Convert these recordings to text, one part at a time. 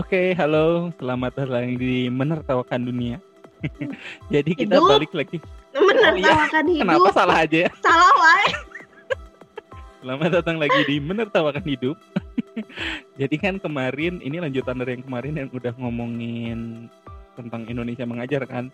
Oke, halo, selamat datang di Menertawakan Dunia. Jadi kita Hidup. balik lagi. menertawakan hidup Kenapa salah aja? ya? salah wae Selamat datang lagi di Menertawakan Hidup. Jadi kan kemarin ini lanjutan dari yang kemarin yang udah ngomongin tentang Indonesia mengajar kan.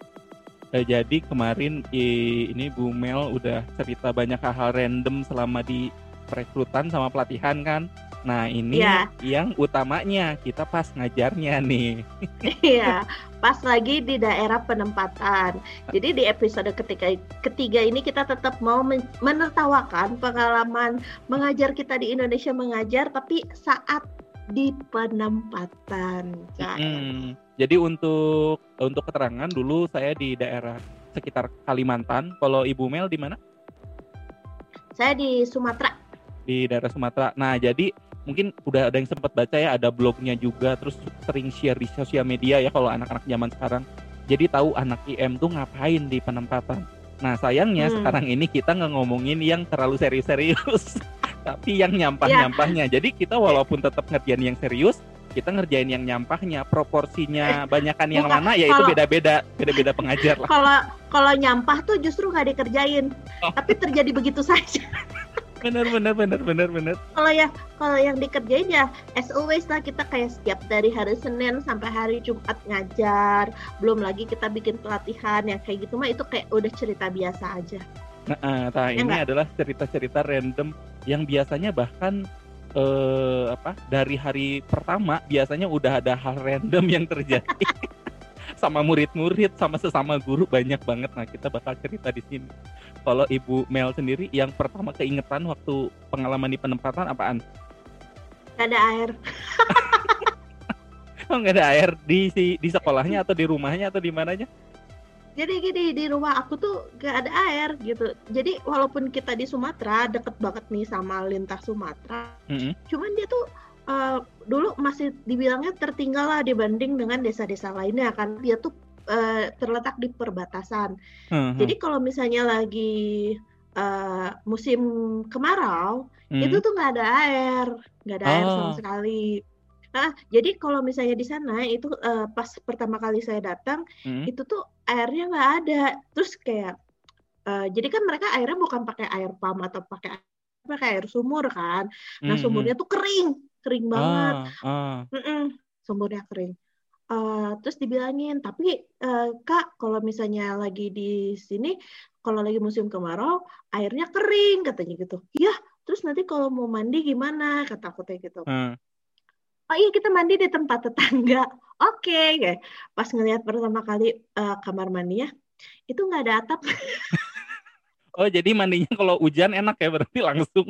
Eh, jadi kemarin ini Bu Mel udah cerita banyak hal-hal random selama di perekrutan sama pelatihan kan. Nah ini Iya. yang utamanya kita pas ngajarnya nih. iya pas lagi di daerah penempatan jadi di episode ketiga ketiga ini kita tetap mau men- menertawakan pengalaman mengajar kita di Indonesia mengajar tapi saat di penempatan. Hmm, Jadi untuk untuk keterangan dulu saya di daerah sekitar Kalimantan. Kalau Ibu Mel di mana? saya di Sumatera Di daerah Sumatera. Nah, jadi mungkin udah ada yang sempat baca ya, ada blognya juga, terus sering share di sosial media ya kalau anak-anak zaman sekarang. Jadi tahu anak IM tuh ngapain di penempatan. Nah, sayangnya Hmm. sekarang ini kita nggak ngomongin yang terlalu serius-serius, tapi yang nyampah-nyampahnya. Jadi kita walaupun tetap ngerjain yang serius, kita ngerjain yang nyampahnya, proporsinya banyakan yang bukan. mana ya itu beda-beda, beda-beda pengajar lah. kalau kalau nyampah tuh justru nggak dikerjain Oh. tapi terjadi begitu saja Bener bener bener bener bener. kalau ya kalau yang dikerjain ya as always lah kita kayak setiap dari hari Senin sampai hari Jumat ngajar. Belum lagi kita bikin pelatihan yang kayak gitu mah itu kayak udah cerita biasa aja. Nah, eh, nah, Ya ini adalah cerita-cerita random yang biasanya bahkan eh, apa dari hari pertama biasanya udah ada hal random yang terjadi sama murid-murid sama sesama guru banyak banget. Nah kita bakal cerita di sini. Kalau Ibu Mel sendiri yang pertama keingetan waktu pengalaman di penempatan apaan? Gak ada air Oh nggak ada air di si di sekolahnya atau di rumahnya atau di mananya? jadi gini di rumah aku tuh gak ada air gitu jadi walaupun kita di Sumatera deket banget nih sama lintas Sumatera Mm-mm. cuman dia tuh eh, dulu masih dibilangnya tertinggal lah dibanding dengan desa-desa lainnya kan dia tuh eh, terletak di perbatasan Hmm, Jadi kalau misalnya lagi eh, musim kemarau, hmm. itu tuh nggak ada air, nggak ada air sama Oh. sekali. Nah, jadi kalau misalnya di sana itu eh, pas pertama kali saya datang, Hmm. itu tuh airnya nggak ada. Terus kayak, eh, jadi kan mereka airnya bukan pakai air pump atau pakai pakai air sumur kan. Nah, Hmm, sumurnya tuh kering, kering banget. Ah, ah. Mm-mm, sumurnya kering. Eh, terus dibilangin, tapi eh, Kak, kalau misalnya lagi di sini, kalau lagi musim kemarau, airnya kering katanya gitu. Iya, terus nanti kalau mau mandi gimana? Kata aku kayak gitu. Hmm. Oh iya, kita mandi di tempat tetangga. Oke, kayak pas ngelihat pertama kali eh, kamar mandinya, itu nggak ada atap. Oh jadi mandinya kalau hujan enak ya berarti langsung.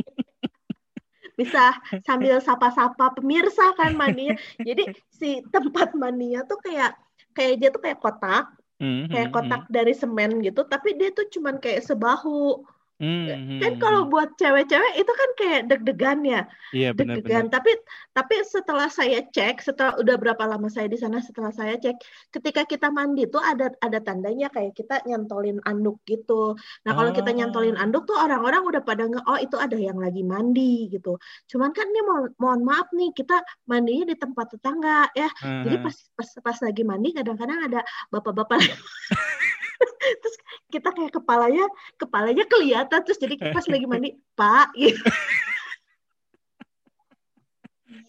Bisa sambil sapa-sapa pemirsa kan mandinya. Jadi si tempat mandinya tuh kayak kayak dia tuh kayak kotak, Hmm, kayak hmm, kotak dari semen gitu, tapi dia tuh cuman kayak sebahu. Hmm, Kan hmm, kalau hmm. buat cewek-cewek itu kan kayak deg-degan ya, iya deg-degan. Tapi tapi setelah saya cek, setelah udah berapa lama saya di sana, setelah saya cek, ketika kita mandi tuh ada ada tandanya kayak kita nyantolin anduk gitu. Nah kalau kita Oh. nyantolin anduk tuh orang-orang udah pada nge, oh itu ada yang lagi mandi gitu. Cuman kan ini mohon, mohon maaf nih, kita mandinya di tempat tetangga ya. Jadi Hmm, pas pas pas lagi mandi kadang-kadang ada bapak-bapak terus kita kayak kepalanya kepalanya kelihatan terus jadi pas lagi mandi pak gitu.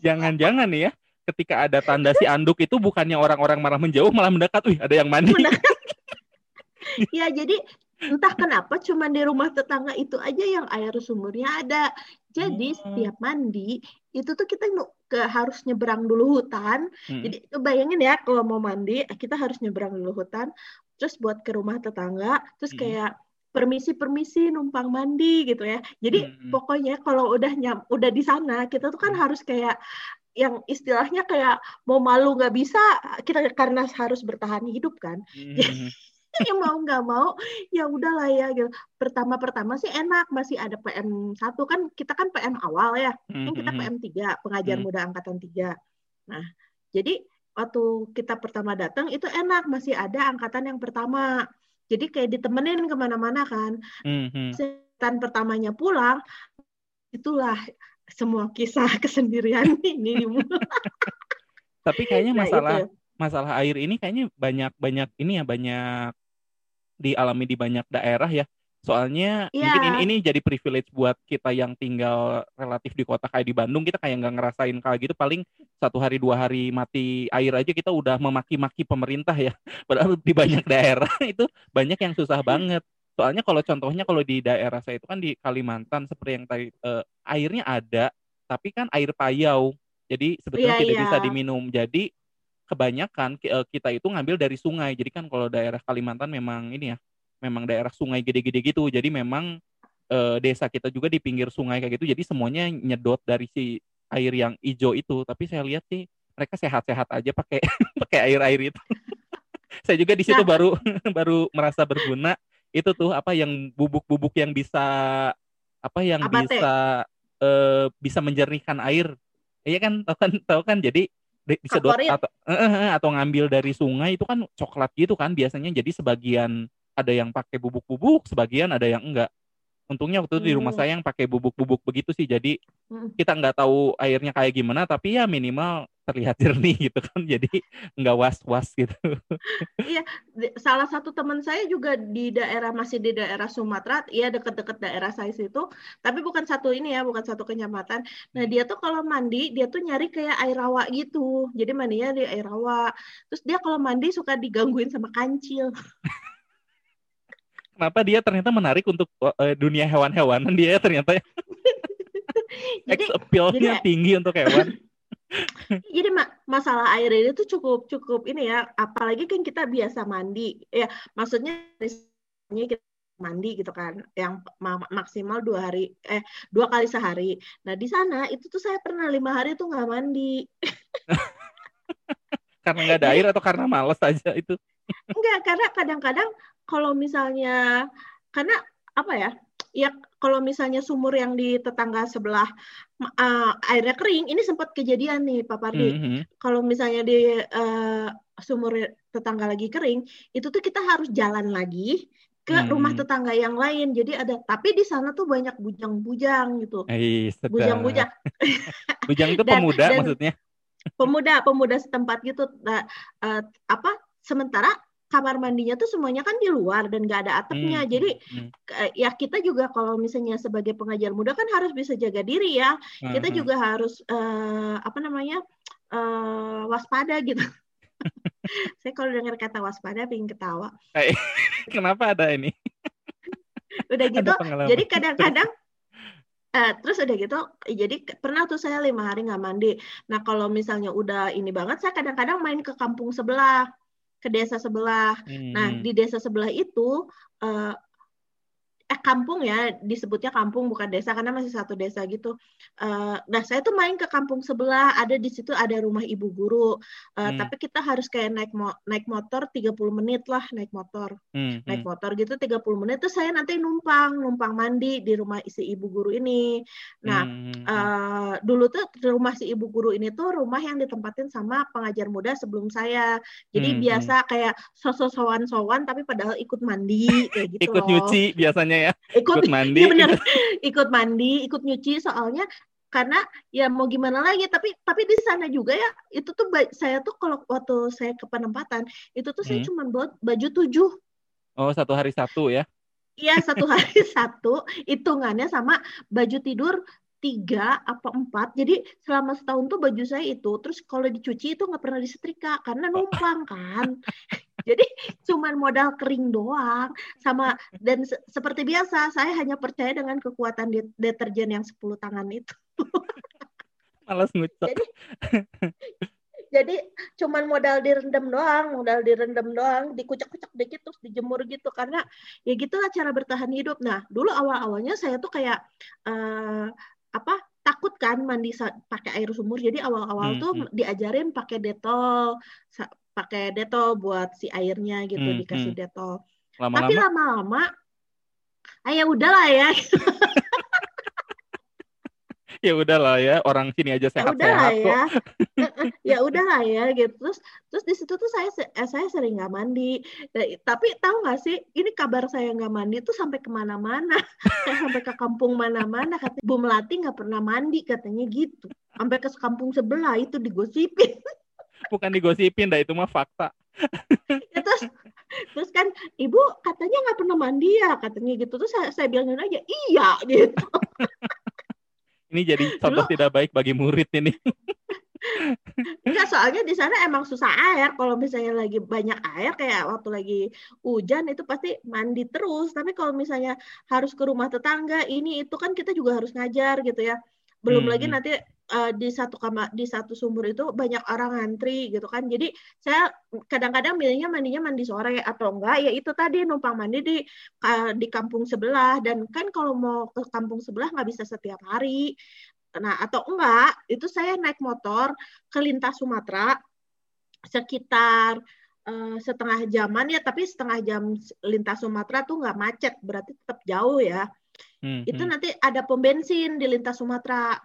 Jangan-jangan nih ya, ketika ada tanda si anduk itu bukannya orang-orang malah menjauh malah mendekat, wih ada yang mandi. ya jadi entah kenapa cuman di rumah tetangga itu aja yang air sumurnya ada jadi Hmm. setiap mandi itu tuh kita ke harus nyebrang dulu hutan Hmm. jadi bayangin ya kalau mau mandi kita harus nyebrang dulu hutan terus buat ke rumah tetangga terus Hmm. kayak permisi permisi numpang mandi gitu ya jadi Hmm. pokoknya kalau udah nyam udah di sana kita tuh kan Hmm. harus kayak yang istilahnya kayak mau malu nggak bisa kita karena harus bertahan hidup kan Hmm. ya mau nggak mau ya udahlah ya gitu pertama pertama sih enak masih ada PM 1 kan kita kan PM awal ya kan kita. PM 3 pengajar Hmm. muda angkatan 3 nah jadi waktu kita pertama datang itu enak masih ada angkatan yang pertama jadi kayak ditemenin ke mana-mana kan Hmm. Hmm. setan pertamanya pulang itulah semua kisah kesendirian ini. Tapi kayaknya Nah, masalah itu. masalah air ini kayaknya banyak banyak ini ya banyak dialami di banyak daerah ya. Soalnya Iya. mungkin ini ini jadi privilege buat kita yang tinggal relatif di kota kayak di Bandung kita kayak nggak ngerasain kayak gitu paling satu hari dua hari mati air aja kita udah memaki-maki pemerintah ya. Padahal di banyak daerah itu banyak yang susah banget. Soalnya kalau contohnya kalau di daerah saya itu kan di Kalimantan seperti yang tadi eh, airnya ada tapi kan air payau. Jadi sebetulnya Iya, tidak iya. bisa diminum. Jadi kebanyakan eh, kita itu ngambil dari sungai. Jadi kan kalau daerah Kalimantan memang ini ya, memang daerah sungai gede-gede gitu. Jadi memang eh, desa kita juga di pinggir sungai kayak gitu. Jadi semuanya nyedot dari si air yang hijau itu. Tapi saya lihat sih mereka sehat-sehat aja pakai pakai air-air itu. saya juga di situ Nah. baru baru merasa berguna. Itu tuh apa yang bubuk-bubuk yang bisa apa yang Apa, bisa eh, bisa menjernihkan air. Iya kan, tahu kan, tahu kan. Jadi disedot Favorit. atau eh, atau ngambil dari sungai itu kan coklat gitu kan biasanya. Jadi sebagian ada yang pakai bubuk-bubuk, sebagian ada yang enggak. Untungnya waktu itu di rumah Hmm. saya yang pakai bubuk-bubuk begitu sih. Jadi Mm. kita nggak tahu airnya kayak gimana, tapi ya minimal terlihat jernih gitu kan. Jadi nggak was-was gitu. Di- salah satu teman saya juga di daerah masih di daerah Sumatera, ya deket-deket daerah saya situ, tapi bukan satu ini ya, bukan satu kecamatan. Nah dia tuh kalau mandi dia tuh nyari kayak air rawa gitu, jadi mandinya di air rawa. Terus dia kalau mandi suka digangguin sama kancil. Kenapa dia ternyata menarik untuk eh, dunia hewan-hewanan dia ternyata Jadi Sex appeal-nya jadi- tinggi untuk hewan. jadi ma- masalah air ini tuh cukup cukup ini ya, apalagi kan kita biasa mandi, ya maksudnya misalnya kita mandi gitu kan, yang ma- maksimal dua hari eh dua kali sehari. Nah di sana itu tuh saya pernah lima hari tuh nggak mandi. Karena nggak ada air atau karena males aja itu. Enggak, karena kadang-kadang kalau misalnya karena apa ya? Ya kalau misalnya sumur yang di tetangga sebelah eh, airnya kering, ini sempat kejadian nih Pak Pardi. Mhm. Kalau misalnya di eh, sumur tetangga lagi kering, itu tuh kita harus jalan lagi ke Hmm. rumah tetangga yang lain. Jadi ada, tapi di sana tuh banyak bujang-bujang gitu. Eh, sedap. Bujang-bujang Bujang itu Dan- pemuda dan- maksudnya. pemuda-pemuda setempat gitu. Nah, eh, apa? Sementara kamar mandinya tuh semuanya kan di luar dan nggak ada atapnya. Hmm, Jadi hmm, eh, ya kita juga kalau misalnya sebagai pengajar muda kan harus bisa jaga diri ya. hmm, Kita hmm. juga harus eh, apa namanya eh, waspada gitu. Saya kalau dengar kata waspada pengen ketawa. Kenapa ada ini? Udah gitu, jadi kadang-kadang eh, terus udah gitu, jadi pernah tuh saya lima hari nggak mandi. Nah kalau misalnya udah ini banget, saya kadang-kadang main ke kampung sebelah, ke desa sebelah. Nah, Hmm, di desa sebelah itu eh, eh kampung ya, disebutnya kampung bukan desa karena masih satu desa gitu. Eh, nah, saya tuh main ke kampung sebelah, ada di situ ada rumah ibu guru. Eh, Hmm. tapi kita harus kayak naik mo- naik motor 30 menit lah naik motor. hmm, Naik hmm. motor gitu 30 menit terus saya nanti numpang, numpang mandi di rumah isi ibu guru ini. Nah, Hmm, eh, dulu tuh rumah si ibu guru ini tuh rumah yang ditempatin sama pengajar muda sebelum saya. Jadi Hmm, biasa kayak sosok sowan-sowan tapi padahal ikut mandi kayak gitu ikut loh. nyuci biasanya ya, Ikut, ikut mandi. iya bener. ikut mandi, ikut nyuci soalnya karena ya mau gimana lagi tapi tapi di sana juga ya itu tuh saya tuh kalau waktu saya ke penempatan itu tuh saya Hmm. cuma buat baju tujuh Oh, satu hari satu ya. Iya satu hari satu hitungannya sama baju tidur tiga apa empat. Jadi selama setahun tuh baju saya itu terus kalau dicuci itu nggak pernah disetrika karena numpang kan. Jadi cuman modal kering doang. Sama dan se- seperti biasa saya hanya percaya dengan kekuatan det- deterjen yang 10 tangan itu. Malas ngucap. Jadi- jadi cuman modal direndam doang modal direndam doang dikucek-kucek dikit terus dijemur gitu. Karena ya gitulah cara bertahan hidup. Nah dulu awal-awalnya saya tuh kayak eh, apa takut kan mandi pakai air sumur jadi awal-awal Hmm, tuh hmm. diajarin pakai detol pakai detol buat si airnya gitu Hmm, dikasih hmm. detol tapi Lama-lama lama-lama ah ya udahlah ya ya udahlah ya, orang sini aja ya sehat-sehat kok. ya ya udahlah ya gitu. Terus terus di situ tuh saya eh, saya sering nggak mandi. Da- tapi tahu nggak sih ini kabar saya nggak mandi tuh sampai ke mana-mana. Sampai ke kampung mana-mana kata Bu Melati nggak pernah mandi katanya gitu. Sampai ke kampung sebelah itu digosipin. Bukan digosipin dah itu mah fakta. Ya, terus terus kan ibu katanya nggak pernah mandi ya katanya gitu. Terus saya, saya bilangin aja iya gitu Ini jadi contoh Dulu- tidak baik bagi murid ini. Enggak, soalnya di sana emang susah air. Kalau misalnya lagi banyak air, kayak waktu lagi hujan itu pasti mandi terus. Tapi kalau misalnya harus ke rumah tetangga, ini itu kan kita juga harus ngajar gitu ya. Belum Hmm, lagi nanti eh, di satu kamar di satu sumur itu banyak orang ngantri gitu kan. Jadi saya kadang-kadang milihnya mandinya mandi sore atau enggak ya itu tadi numpang mandi di ka- di kampung sebelah dan kan kalau mau ke kampung sebelah nggak bisa setiap hari. Nah, atau enggak, itu saya naik motor ke lintas Sumatera sekitar eh, setengah jaman ya, tapi setengah jam lintas Sumatera tuh nggak macet, berarti tetap jauh ya. Hmm, Itu hmm. nanti ada pom bensin di lintas Sumatera.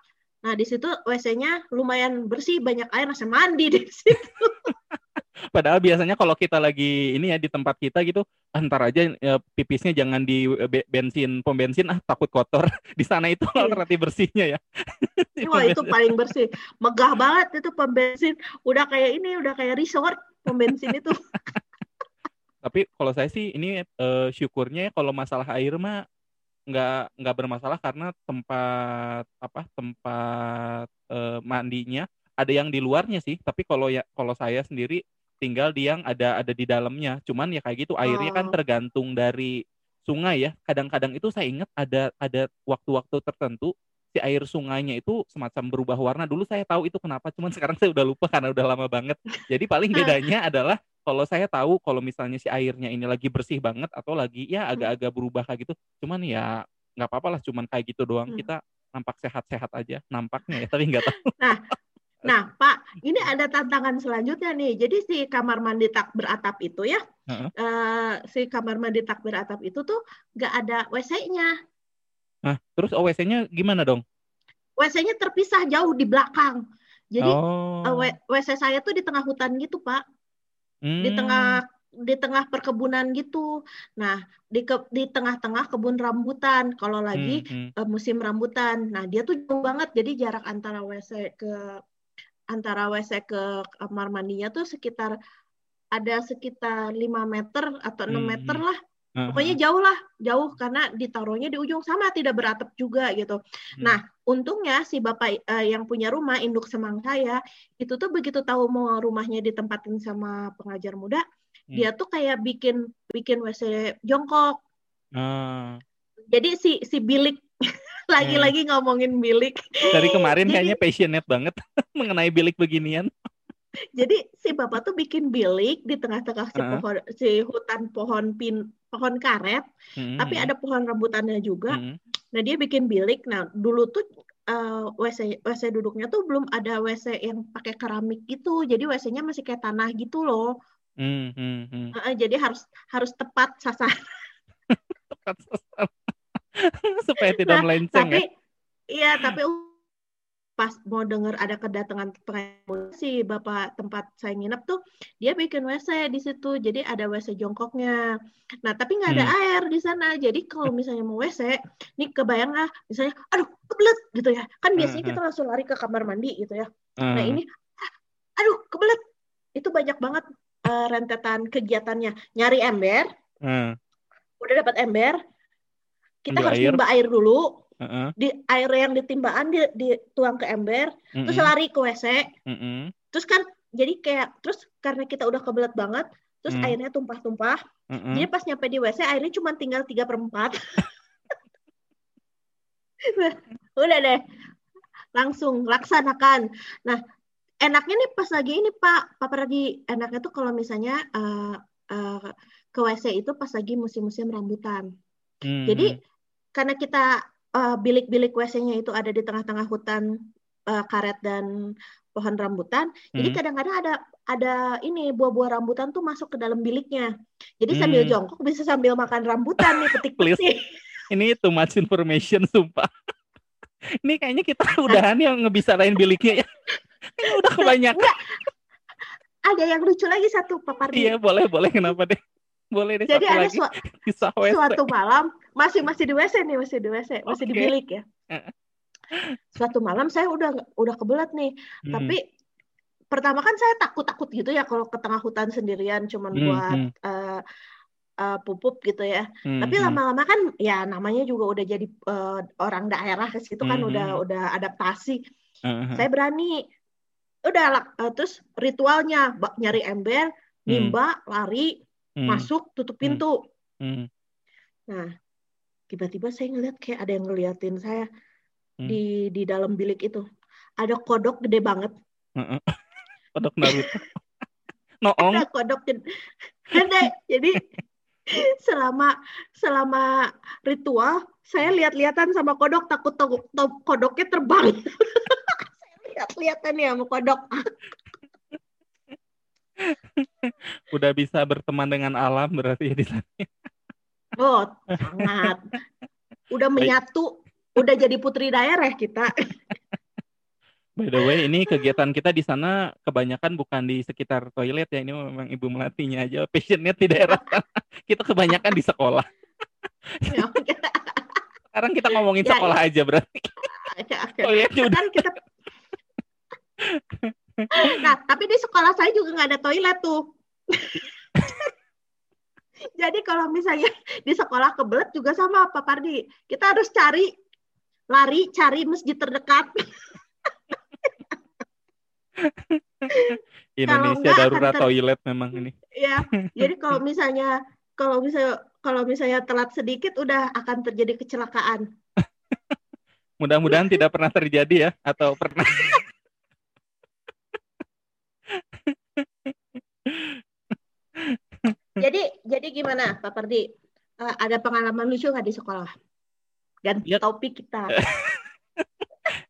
Nah, di situ WC-nya lumayan bersih, banyak air, saya mandi di situ. Padahal biasanya kalau kita lagi ini ya di tempat kita gitu, antar aja ya, pipisnya jangan di be- bensin pom bensin ah takut kotor. Di sana itu Iya. alternatif bersihnya ya. Wah, itu paling bersih. Megah banget itu pom bensin. Udah kayak ini, udah kayak resort pom bensin itu. Tapi kalau saya sih ini eh, syukurnya ya kalau masalah air mah nggak nggak bermasalah karena tempat apa tempat eh, mandinya ada yang di luarnya sih. Tapi kalau ya kalau saya sendiri tinggal di yang ada ada di dalamnya. Cuman ya kayak gitu airnya kan Oh. tergantung dari sungai ya. Kadang-kadang itu saya ingat ada ada waktu-waktu tertentu si air sungainya itu semacam berubah warna. Dulu saya tahu itu kenapa, cuman sekarang saya udah lupa karena udah lama banget. Jadi paling bedanya adalah kalau saya tahu kalau misalnya si airnya ini lagi bersih banget atau lagi ya agak-agak berubah kayak gitu. Cuman ya nggak apa-apa lah, cuman kayak gitu doang. Hmm. Kita nampak sehat-sehat aja, nampaknya ya, tapi nggak tahu. Nah, Pak, ini ada tantangan selanjutnya nih. Jadi si kamar mandi tak beratap itu ya, Heeh. eh, si kamar mandi tak beratap itu tuh nggak ada WC-nya. Nah, terus OWC-nya gimana dong? WC-nya terpisah jauh di belakang. Jadi oh, eh, W- WC saya tuh di tengah hutan gitu, Pak. Di hmm, tengah di tengah perkebunan gitu. Nah, di ke, di tengah-tengah kebun rambutan. Kalau lagi hmm, hmm. eh, musim rambutan. Nah, dia tuh jauh banget. Jadi jarak antara WC ke antara WC ke kamar mandinya tuh sekitar ada sekitar 5 meter atau 6 Hmm, meter hmm. lah. Pokoknya jauh lah, jauh karena ditaruhnya di ujung sama tidak beratap juga gitu. Hmm. Nah, untungnya si bapak eh, yang punya rumah induk semang saya itu tuh begitu tahu mau rumahnya ditempatin sama pengajar muda, Hmm. dia tuh kayak bikin bikin WC jongkok. Ah, Jadi si si bilik lagi-lagi ngomongin bilik. dari kemarin Jadi- kayaknya passionate banget mengenai bilik beginian. Jadi si bapak tuh bikin bilik di tengah-tengah si Heeh. pohon si hutan pohon pin pohon karet, Hmm, tapi ada pohon rambutannya juga. hmm. Nah, dia bikin bilik. Nah, dulu tuh eh, WC WC duduknya tuh belum ada WC yang pakai keramik gitu. Jadi WC-nya masih kayak tanah gitu loh. Hmm, hmm, hmm. Eh, jadi harus harus tepat sasaran. Tepat sasaran. Supaya tidak Nah, melenceng ya. Tapi iya, tapi pas mau dengar ada kedatangan si bapak tempat saya nginep tuh dia bikin WC di situ. Jadi ada WC jongkoknya. Nah tapi nggak ada Hmm. air di sana. Jadi kalau misalnya mau WC nih kebayang lah misalnya aduh kebelet gitu ya. Kan biasanya Hmm, kita langsung lari ke kamar mandi gitu ya. Ah, nah ini aduh kebelet. Itu banyak banget eh, rentetan kegiatannya. Nyari ember. Ah, udah dapat ember. Kita Ambil harus air. nimba air dulu ah. di air yang ditimbaan di, dituang ke ember terus Mm-mm, lari ke WC mm-mm, terus kan jadi kayak terus karena kita udah kebelet banget terus Hmm. airnya tumpah-tumpah mm-mm. jadi pas nyampe di WC airnya cuma tinggal tiga per 4 udah deh langsung laksanakan. Nah enaknya nih pas lagi ini Pak Pak Perdi enaknya tuh kalau misalnya eh, eh, ke WC itu pas lagi musim-musim rambutan. Hmm, jadi karena kita eh, bilik-bilik WC-nya itu ada di tengah-tengah hutan eh, karet dan pohon rambutan, jadi Hmm. kadang-kadang ada ada ini buah-buah rambutan tuh masuk ke dalam biliknya. Jadi sambil Hmm. jongkok bisa sambil makan rambutan nih petik-petik. ini too much information sumpah. ini kayaknya kita udahan yang ngebisarain biliknya ya. Kayaknya udah kebanyakan. Ada yang lucu lagi satu Pak Pardi. Iya boleh boleh kenapa deh? Boleh deh Jadi satu ada lagi kisah WC. suatu malam masih masih di WC nih masih di WC masih di Oke. bilik ya. Suatu malam saya udah udah kebelet nih, Hmm, tapi pertama kan saya takut-takut gitu ya kalau ke tengah hutan sendirian cuman Hmm, buat hmm, eh, eh, pupuk gitu ya. hmm, Tapi hmm, lama-lama kan ya namanya juga udah jadi eh, orang daerah ke situ kan hmm, udah hmm, udah adaptasi. hmm, hmm, Saya berani. Udah eh, terus ritualnya nyari ember, hmm, nimba, lari, hmm, masuk, tutup hmm, pintu. hmm, Nah, tiba-tiba saya ngeliat kayak ada yang ngeliatin saya hmm, di di dalam bilik itu. Ada kodok gede banget. hmm. Kodok Naruto. Noong. Ada kodok gede. Ada. Jadi selama selama ritual saya lihat-lihatan sama kodok takut to- to- kodoknya terbang. saya lihat-lihatan ya sama kodok. Udah bisa berteman dengan alam berarti ya di sana. Oh, sangat. Udah Baik. menyatu, udah jadi putri daerah kita. By the way, ini kegiatan kita di sana kebanyakan bukan di sekitar toilet ya. Ini memang Ibu Melatinya aja passionnya di daerah sana. Kita kebanyakan di sekolah. Ya. Sekarang kita ngomongin Ya, sekolah aja berarti. Oke, oke. Toiletnya udah Kan kita Nah, tapi di sekolah saya juga nggak ada toilet tuh. Jadi kalau misalnya di sekolah kebelet juga sama Pak Pardi. Kita harus cari, lari, cari masjid terdekat. Indonesia enggak darurat ter- toilet memang ini. ya, jadi kalau misalnya kalau misalnya kalau misalnya telat sedikit udah akan terjadi kecelakaan. Mudah-mudahan tidak pernah terjadi ya atau pernah. Jadi jadi gimana Pak Pardi? Eh, ada pengalaman lucu nggak di sekolah? Ganti Ya. topik kita.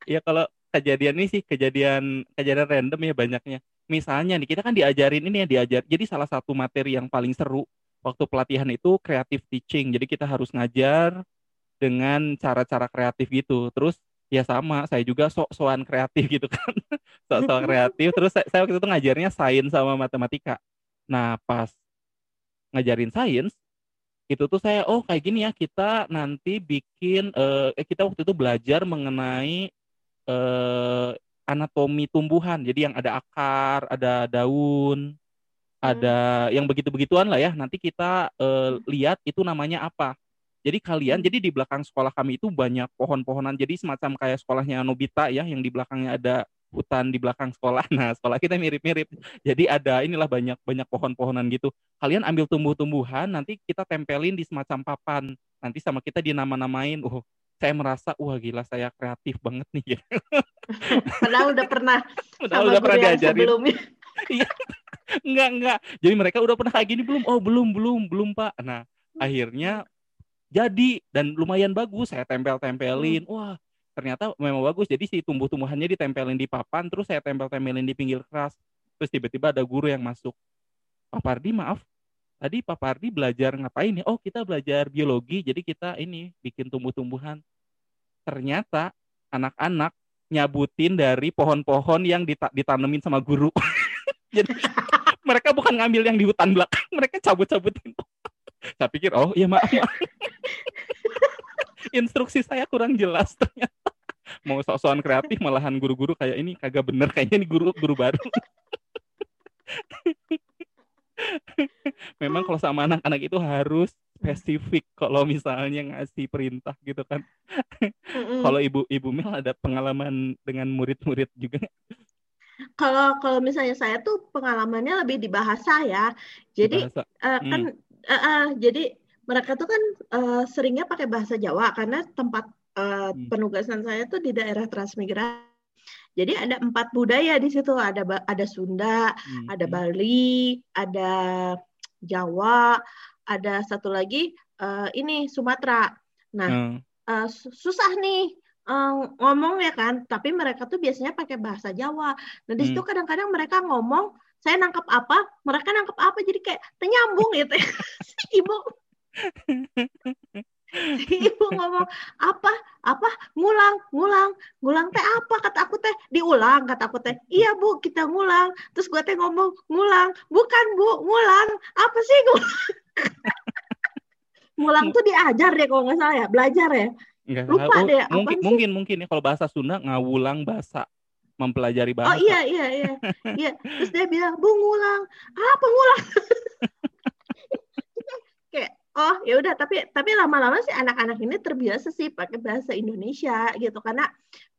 Ya kalau kejadian ini sih kejadian kejadian random ya banyaknya. Misalnya nih kita kan diajarin ini ya diajar. Jadi salah satu materi yang paling seru waktu pelatihan itu creative teaching. Jadi kita harus ngajar dengan cara-cara kreatif gitu. Terus ya sama, saya juga sok-sokan kreatif gitu kan. Sok-sokan kreatif. Terus saya, saya waktu itu ngajarnya sains sama matematika. Nah, pas ngajarin sains itu tuh saya oh kayak gini ya kita nanti bikin eh eh, kita waktu itu belajar mengenai eh anatomi tumbuhan. Jadi yang ada akar, ada daun, ada yang begitu-begituan lah ya. Nanti kita eh, lihat itu namanya apa. Jadi kalian, Hmm. jadi di belakang sekolah kami itu banyak pohon-pohonan. Jadi semacam kayak sekolahnya Nobita ya, yang di belakangnya ada hutan di belakang sekolah. Nah, sekolah kita mirip-mirip. Jadi ada inilah banyak banyak pohon-pohonan gitu. Kalian ambil tumbuh-tumbuhan, nanti kita tempelin di semacam papan. Nanti sama kita dinama-namain. Oh, saya merasa wah gila saya kreatif banget nih. Padahal udah pernah Padahal sama udah pernah yang diajarin. sebelumnya. Enggak, enggak. Jadi mereka udah pernah kayak gini belum? Oh, belum, belum, belum, Pak. Nah, akhirnya jadi dan lumayan bagus. Saya tempel-tempelin. Wah, ternyata memang bagus. Jadi si tumbuh-tumbuhannya ditempelin di papan, terus saya tempel-tempelin di pinggir keras. Terus tiba-tiba ada guru yang masuk. Pak Pardi, maaf. Tadi Pak Pardi belajar ngapain ya? Oh, kita belajar biologi. Jadi kita ini bikin tumbuh-tumbuhan. Ternyata anak-anak nyabutin dari pohon-pohon yang dita- ditanemin sama guru. Jadi mereka bukan ngambil yang di hutan belakang, mereka cabut-cabutin. saya pikir, oh iya maaf, maaf. Instruksi saya kurang jelas ternyata. Mau sok-sokan kreatif, malahan guru-guru kayak ini kagak bener, kayaknya ini guru guru baru. Memang kalau sama anak-anak itu harus spesifik kalau misalnya ngasih perintah gitu kan. Kalau ibu ibu Mel ada pengalaman dengan murid-murid juga? Kalau kalau misalnya saya tuh pengalamannya lebih di bahasa ya. di Jadi bahasa? eh, kan eh, eh, jadi mereka tuh kan eh, seringnya pakai bahasa Jawa karena tempat eh, Hmm. penugasan saya tuh di daerah transmigrasi. Jadi ada empat budaya di situ. Ada ada Sunda, Hmm, ada hmm. Bali, ada Jawa, ada satu lagi eh, ini Sumatera. Nah, Hmm. su- susah nih eh, ngomong ya kan, tapi mereka tuh biasanya pakai bahasa Jawa. Nah, di situ Hmm. kadang-kadang mereka ngomong, saya nangkep apa, mereka nangkep apa, jadi kayak ternyambung gitu. ya. Si Ibu, ibu ngomong apa, apa, ngulang, ngulang, ngulang teh apa, kata aku teh, diulang, kata aku teh, iya bu, kita ngulang. Terus gue teh ngomong, ngulang, bukan bu, ngulang, apa sih ngulang? ngulang tuh diajar deh kalau nggak salah ya, belajar ya. Enggak Lupa tahu. deh, apaan mungkin sih? mungkin mungkin ya kalau bahasa Sunda ngawulang bahasa. mempelajari bahasa. Oh iya iya iya. Iya, terus dia bilang, "Bu ngulang." Ah, pengulang. Oh ya udah tapi tapi lama-lama sih anak-anak ini terbiasa sih pakai bahasa Indonesia gitu karena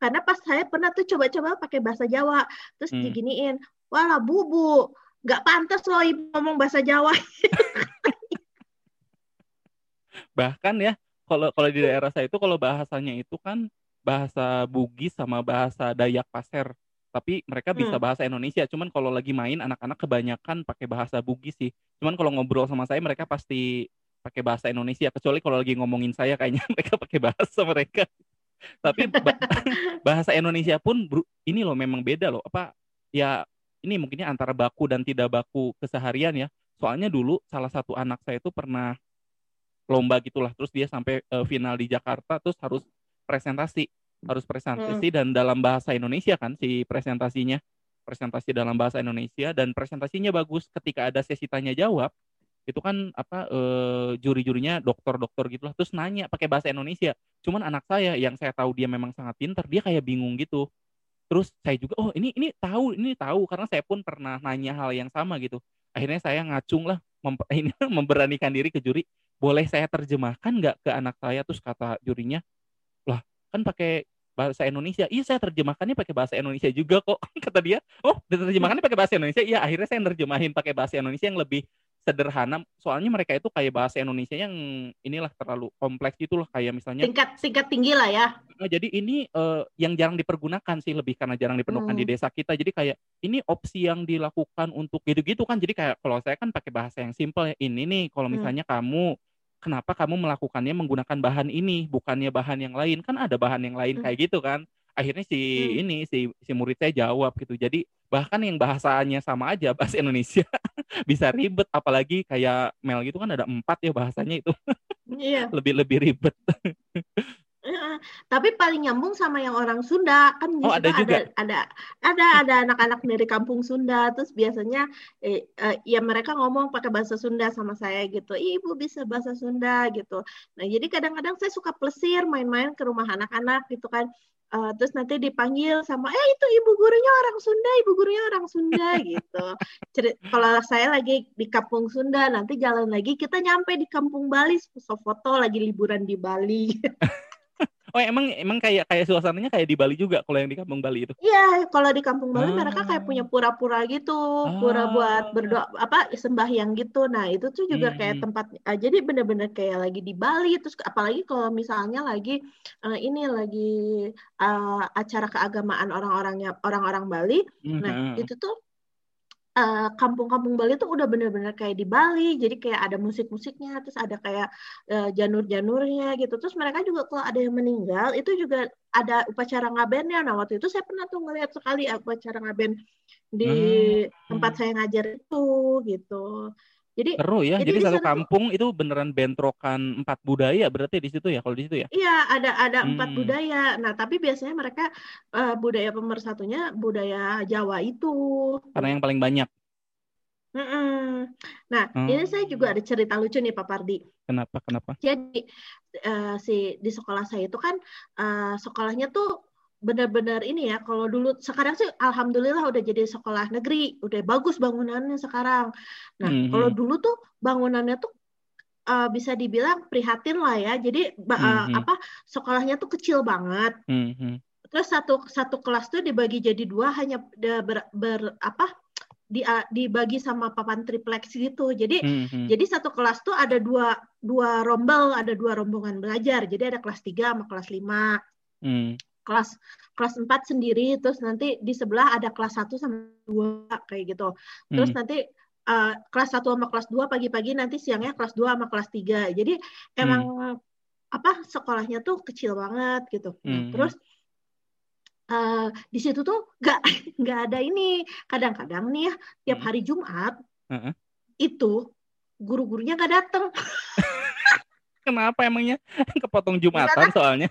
karena pas saya pernah tuh coba-coba pakai bahasa Jawa terus Hmm. diginiin walah bubu nggak pantas loh ibu ngomong bahasa Jawa Bahkan ya kalau kalau di daerah saya itu kalau bahasanya itu kan bahasa Bugis sama bahasa Dayak Pasir. Tapi mereka bisa Hmm. bahasa Indonesia. Cuman kalau lagi main anak-anak kebanyakan pakai bahasa Bugis sih. Cuman kalau ngobrol sama saya mereka pasti pakai bahasa Indonesia. Kecuali kalau lagi ngomongin saya kayaknya mereka pakai bahasa mereka. Tapi ba- bahasa Indonesia pun ini loh memang beda loh. Apa ya ini mungkinnya antara baku dan tidak baku keseharian ya. Soalnya dulu salah satu anak saya itu pernah lomba gitulah terus dia sampai eh, final di Jakarta terus harus presentasi harus presentasi dan dalam bahasa Indonesia kan si presentasinya presentasi dalam bahasa Indonesia dan presentasinya bagus ketika ada sesi tanya jawab itu kan apa eh, juri-jurinya dokter-dokter gitulah terus nanya pakai bahasa Indonesia. Cuman anak saya yang saya tahu dia memang sangat pintar dia kayak bingung gitu. Terus saya juga oh ini ini tahu ini tahu karena saya pun pernah nanya hal yang sama gitu. Akhirnya saya ngacung lah mem- ini memberanikan diri ke juri boleh saya terjemahkan nggak ke anak saya? Terus kata jurinya lah kan pakai bahasa Indonesia. Iya saya terjemahkannya pakai bahasa Indonesia juga kok kata dia. Oh diterjemahkannya pakai bahasa Indonesia? Iya akhirnya saya nerjemahin pakai bahasa Indonesia yang lebih sederhana soalnya mereka itu kayak bahasa Indonesia yang inilah terlalu kompleks gitu loh kayak misalnya tingkat tingkat tinggi lah ya Nah, jadi ini eh, yang jarang dipergunakan sih lebih karena jarang dipergunakan di Hmm. desa kita. Jadi kayak ini opsi yang dilakukan untuk gitu-gitu kan. Jadi kayak kalau saya kan pakai bahasa yang simpel ya. Ini nih kalau Hmm. misalnya kamu kenapa kamu melakukannya menggunakan bahan ini bukannya bahan yang lain kan ada bahan yang lain Hmm. kayak gitu kan. Akhirnya si Hmm. ini si si murid saya jawab gitu. Jadi bahkan yang bahasanya sama aja bahasa Indonesia. Bisa ribet apalagi kayak Mel gitu kan ada empat ya bahasanya itu. Iya. Lebih lebih ribet. Tapi paling nyambung sama yang orang Sunda. Kan Oh, ada juga? ada ada ada anak-anak dari kampung Sunda. Terus biasanya eh, eh, ya mereka ngomong pakai bahasa Sunda sama saya gitu. Ibu bisa bahasa Sunda gitu. Nah jadi kadang-kadang saya suka plesir main-main ke rumah anak-anak gitu kan Eh, terus nanti dipanggil sama eh itu ibu gurunya orang Sunda ibu gurunya orang Sunda gitu. Kalau saya lagi di kampung Sunda nanti jalan lagi kita nyampe di kampung Bali foto lagi liburan di Bali Oh emang emang kayak kayak suasananya kayak di Bali juga kalau yang di Kampung Bali itu. Iya, kalau di Kampung Bali mereka Ah. kayak punya pura-pura gitu, pura buat Ah. berdoa apa sembahyang gitu. Nah, itu tuh juga kayak Hmm. tempat ah, jadi bener-bener kayak lagi di Bali terus apalagi kalau misalnya lagi eh, ini lagi eh, acara keagamaan orang-orangnya orang-orang Bali. Nah, Mhm. itu tuh eh, kampung-kampung Bali tuh udah bener-bener kayak di Bali. Jadi kayak ada musik-musiknya, terus ada kayak eh, janur-janurnya gitu. Terus mereka juga kalau ada yang meninggal itu juga ada upacara ngabennya. Nah, waktu itu saya pernah tuh ngeliat sekali upacara ngaben di Hmm. tempat saya ngajar itu gitu. Jadi Seru ya. Jadi Jadi, di satu kampung itu beneran bentrokan empat budaya berarti di situ ya kalau di situ ya. Iya, ada ada empat Hmm. budaya. Nah, tapi biasanya mereka eh, budaya pemersatunya budaya Jawa itu. Karena yang paling banyak. Mm-mm. Nah, ini saya juga ada cerita lucu nih, Pak Pardi. Kenapa? Kenapa? Jadi eh, si di sekolah saya itu kan eh, sekolahnya tuh benar-benar ini ya. Kalau dulu sekarang sih alhamdulillah udah jadi sekolah negeri, udah bagus bangunannya sekarang. Nah, Mhm. kalau dulu tuh bangunannya tuh eh, bisa dibilang prihatin lah ya. Jadi ba- eh, Mhm. apa sekolahnya tuh kecil banget. Mhm. Terus satu satu kelas tuh dibagi jadi dua hanya ber, ber- apa di, dibagi sama papan triplex gitu. Jadi Mhm. jadi satu kelas tuh ada dua dua rombel, ada dua rombongan belajar. Jadi ada kelas 3 sama kelas 5. Mhm. Kelas kelas 4 sendiri, terus nanti di sebelah ada kelas 1 sama 2 kayak gitu. Terus Mhm. nanti eh, kelas 1 sama kelas 2 pagi-pagi, nanti siangnya kelas 2 sama kelas 3. Jadi emang apa sekolahnya tuh kecil banget gitu. Mhm. terus eh, di situ tuh nggak nggak ada ini. Kadang-kadang nih ya tiap Mhm. hari Jumat Heeh. itu guru-gurunya nggak datang. Kenapa emangnya? Kepotong Jumatan soalnya.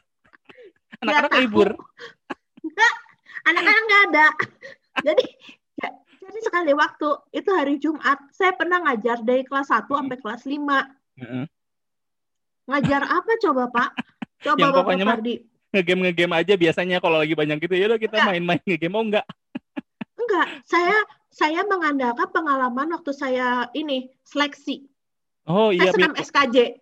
Anak-anak libur. Enggak, anak-anak nggak ada. Jadi ya, jadi sekali waktu itu hari Jumat, saya pernah ngajar dari kelas 1 sampai kelas 5. Heeh. Ngajar apa coba, Pak? Coba Yang Bapak pokoknya Fardi. ngegame ngegame aja biasanya kalau lagi banyak gitu ya udah kita Enggak. main-main ngegame oh enggak Enggak, saya saya mengandalkan pengalaman waktu saya ini seleksi. oh iya. SKJ,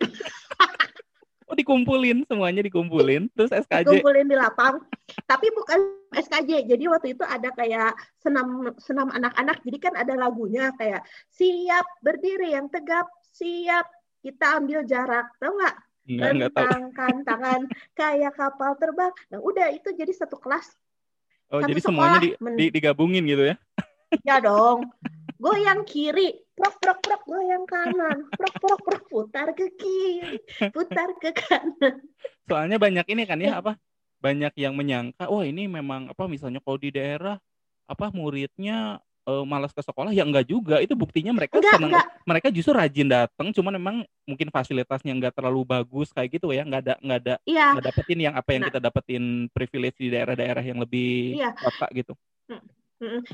oh dikumpulin semuanya dikumpulin terus SKJ dikumpulin di lapang. Tapi bukan SKJ. Jadi waktu itu ada kayak senam senam anak-anak. Jadi kan ada lagunya kayak siap berdiri yang tegap, siap kita ambil jarak. Tahu nggak? enggak enggak tahu Bentangkan tangan kayak kapal terbang. Nah, udah itu jadi satu kelas. oh satu jadi semuanya di, di- digabungin gitu ya Ya dong. Goyang kiri, prok prok prok goyang kanan, prok prok prok putar ke kiri, putar ke kanan. soalnya banyak ini kan Iya. ya apa banyak yang menyangka wah ini memang apa misalnya kalau di daerah apa muridnya eh, malas ke sekolah ya enggak juga itu buktinya mereka Enggak, senang enggak. mereka justru rajin datang cuman memang mungkin fasilitasnya enggak terlalu bagus kayak gitu ya enggak ada enggak ada Iya, nggak dapetin yang apa yang Nah. kita dapetin privilege di daerah-daerah yang lebih Iya. kota gitu Mm-mm.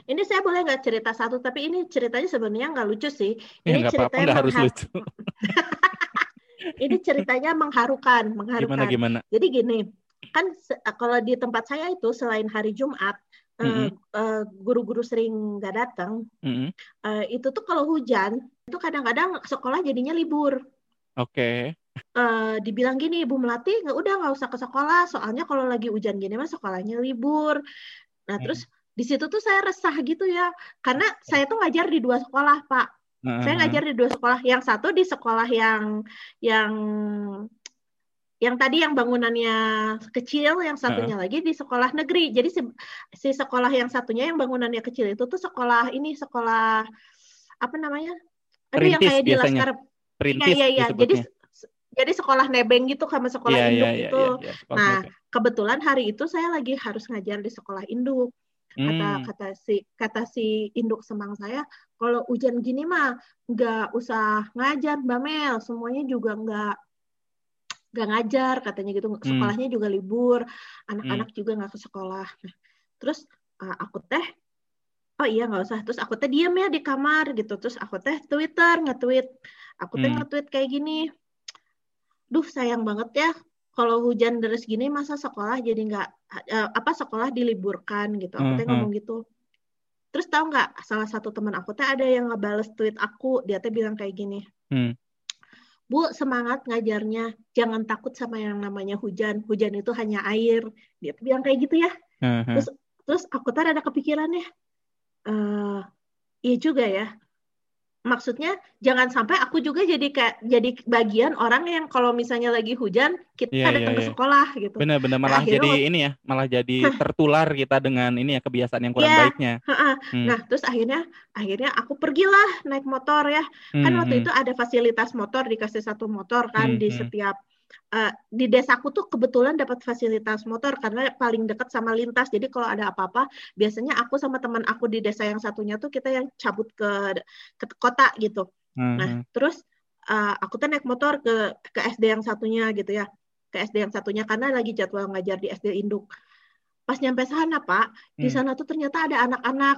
Ini saya boleh nggak cerita satu, tapi ini ceritanya sebenarnya nggak lucu sih. ya Ini apa-apa ceritanya nggak harus lucu Ini ceritanya mengharukan, gimana mengharukan. gimana Jadi gini, kan se- kalau di tempat saya itu selain hari Jumat, eh, eh, guru-guru sering nggak datang. Mm-mm. Eh, itu tuh kalau hujan, itu kadang-kadang sekolah jadinya libur. oke eh, dibilang gini Ibu Melati nggak udah nggak usah ke sekolah soalnya kalau lagi hujan gini mah sekolahnya libur nah Hmm. terus di situ tuh saya resah gitu ya karena saya tuh ngajar di dua sekolah Pak saya Heeh. ngajar di dua sekolah yang satu di sekolah yang yang yang tadi yang bangunannya kecil yang satunya lagi di sekolah negeri jadi si, si sekolah yang satunya yang bangunannya kecil itu tuh sekolah ini sekolah apa namanya Aduh, yang Perintis kayak di. Laskar perintis Iya iya iya. Jadi jadi sekolah nebeng gitu sama sekolah Iya, induk iya, iya, gitu. iya, iya, sekolah Nah. Kebetulan hari itu saya lagi harus ngajar di sekolah induk. Kata Hmm, kata si kata si induk semang saya, kalau hujan gini mah nggak usah ngajar Mbak Mel, semuanya juga nggak nggak ngajar katanya gitu. Hmm. Sekolahnya juga libur, anak-anak juga nggak ke sekolah. Nah, terus uh, aku teh Oh iya nggak usah. Terus aku teh diem ya di kamar gitu. Terus aku teh Twitter nge-tweet. Aku teh Hmm. nge-tweet kayak gini. Duh sayang banget ya. Kalau hujan deras gini masa sekolah jadi nggak eh, apa sekolah diliburkan gitu. Aku teh Hmm, hmm. ngomong gitu. Terus tahu nggak salah satu teman aku teh ada yang ngebales tweet aku. Dia teh bilang kayak gini. Hmm. Bu semangat ngajarnya. Jangan takut sama yang namanya hujan. Hujan itu hanya air. Dia tuh bilang kayak gitu ya. Terus terus aku tadi ada kepikirannya eh iya juga ya maksudnya jangan sampai aku juga jadi kayak jadi bagian orang yang kalau misalnya lagi hujan kita Iya, datang iya, ke iya. sekolah gitu Benar-benar malah akhirnya jadi ini ya, malah jadi tertular kita dengan ini ya kebiasaan yang kurang Iya. baiknya. Hmm. nah terus akhirnya akhirnya aku pergilah naik motor ya kan Hmm, waktu hmm. itu ada fasilitas motor dikasih satu motor kan Hmm, di hmm. Eh, di desaku tuh kebetulan dapat fasilitas motor karena paling dekat sama lintas jadi kalau ada apa-apa biasanya aku sama teman aku di desa yang satunya tuh kita yang cabut ke ke kota gitu Hmm, Nah, hmm. terus uh, aku tuh naik motor ke ke SD yang satunya gitu ya. Ke SD yang satunya karena lagi jadwal ngajar di SD Induk. Pas nyampe sana, Pak, di Hmm. sana tuh ternyata ada anak-anak.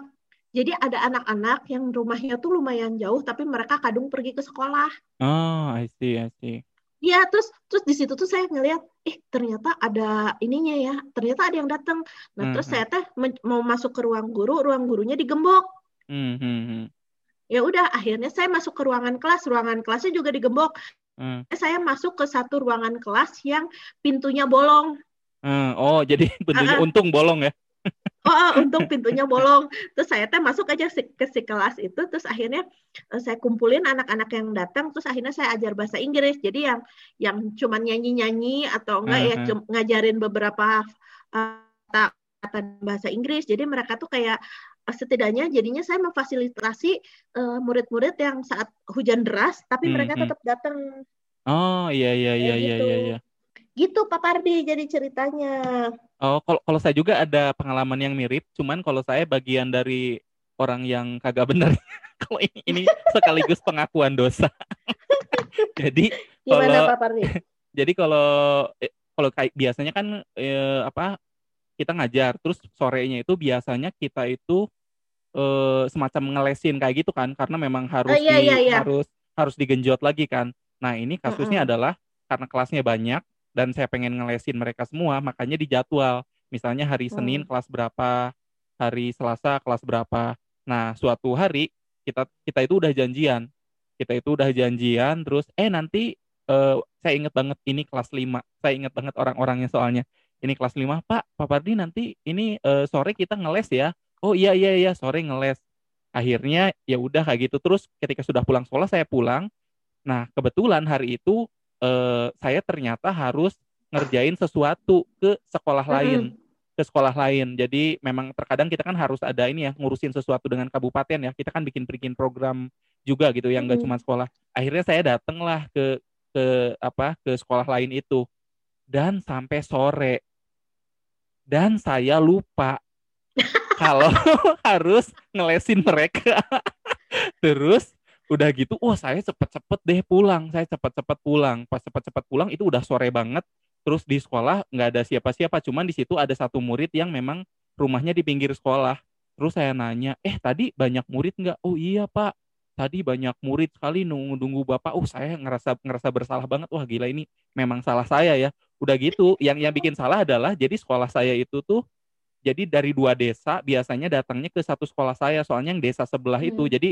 Jadi ada anak-anak yang rumahnya tuh lumayan jauh tapi mereka kadung pergi ke sekolah. Oh, I see, I see. Iya, terus terus di situ tuh saya ngeliat, eh ternyata ada ininya ya, ternyata ada yang datang. Nah, terus Mhm. saya teh mau masuk ke ruang guru, ruang gurunya digembok. Hmm, hmm, hmm. Ya udah, akhirnya saya masuk ke ruangan kelas, ruangan kelasnya juga digembok. Hmm. saya masuk ke satu ruangan kelas yang pintunya bolong. Hmm, Oh, jadi bentuknya Ah, ah. untung bolong ya. Oh, oh, untung pintunya bolong. Terus saya teh masuk aja ke si kelas itu, terus akhirnya eh, saya kumpulin anak-anak yang datang, terus akhirnya saya ajar bahasa Inggris. Jadi yang yang cuma nyanyi-nyanyi atau enggak ya Mhm. cum- ngajarin beberapa eh, kata kata bahasa Inggris. Jadi mereka tuh kayak eh, setidaknya jadinya saya memfasilitasi eh, murid-murid yang saat hujan deras, tapi mereka Mhm. tetap datang. Oh, iya, iya, iya, iya, gitu. iya, iya. Gitu Pak Pardi jadi ceritanya. Oh, kalau kalau saya juga ada pengalaman yang mirip, cuman kalau saya bagian dari orang yang kagak benar. kalau ini ini sekaligus pengakuan dosa. Jadi Gimana Kalau- Pak Pardi? jadi kalau eh, kalau kayak biasanya kan eh, apa kita ngajar, terus sorenya itu biasanya kita itu eh, semacam ngelesin kayak gitu kan, karena memang harus Oh, iya, di iya, iya. harus harus digenjot lagi kan. Nah ini kasusnya adalah karena kelasnya banyak dan saya pengen ngelesin mereka semua, makanya dijadwal. Misalnya hari Senin Hmm. kelas berapa, hari Selasa kelas berapa. Nah, suatu hari kita kita itu udah janjian. Kita itu udah janjian terus eh nanti eh, saya inget banget ini kelas 5. Saya inget banget orang-orangnya soalnya. Ini kelas 5, Pak, Pak Pardi nanti ini eh, sore kita ngeles ya. Oh iya iya iya, sore ngeles. Akhirnya ya udah kayak gitu. Terus ketika sudah pulang sekolah saya pulang. Nah, kebetulan hari itu eh, saya ternyata harus ngerjain sesuatu ke sekolah lain ke sekolah lain. Jadi memang terkadang kita kan harus ada ini ya ngurusin sesuatu dengan kabupaten ya. Kita kan bikin bikin program juga gitu yang nggak Mm. cuma sekolah. Akhirnya saya dateng lah ke ke apa ke sekolah lain itu. Dan sampai sore. Dan saya lupa kalau harus ngelesin mereka. Terus udah gitu wah saya cepet-cepet deh pulang saya cepet-cepet pulang. Pas cepet-cepet pulang itu udah sore banget. Terus di sekolah nggak ada siapa-siapa cuman di situ ada satu murid yang memang rumahnya di pinggir sekolah. Terus saya nanya eh tadi banyak murid nggak? Oh iya pak. Tadi banyak murid sekali nunggu-nunggu bapak. Oh saya ngerasa ngerasa bersalah banget. Wah gila ini memang salah saya ya. Udah gitu yang yang bikin salah adalah jadi sekolah saya itu tuh jadi dari dua desa biasanya datangnya ke satu sekolah saya soalnya yang desa sebelah itu. Hmm. jadi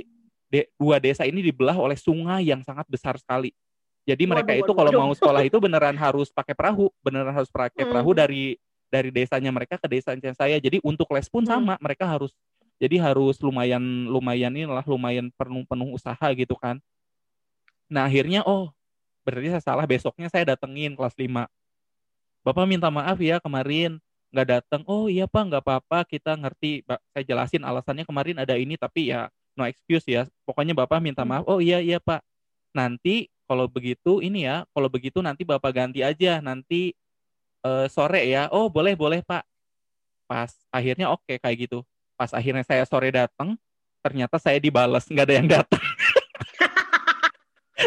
de- dua desa ini dibelah oleh sungai yang sangat besar sekali jadi mereka Waduh, itu waduh, kalau mau sekolah itu beneran harus pakai perahu beneran harus pakai Hmm. perahu dari dari desanya mereka ke desanya saya jadi untuk les pun Hmm. sama mereka harus jadi harus lumayan lumayan inilah lumayan penuh penuh usaha gitu kan nah akhirnya oh berarti saya salah besoknya saya datengin kelas 5 Bapak minta maaf ya kemarin nggak datang. Oh iya Pak nggak apa-apa kita ngerti. Saya jelasin alasannya kemarin ada ini tapi ya no excuse ya. Pokoknya Bapak minta Hmm. maaf. Oh iya iya Pak. Nanti kalau begitu ini ya kalau begitu nanti Bapak ganti aja nanti eh, sore ya. Oh boleh boleh Pak. Pas akhirnya oke kayak gitu. Pas akhirnya saya sore datang ternyata saya dibalas nggak ada yang datang.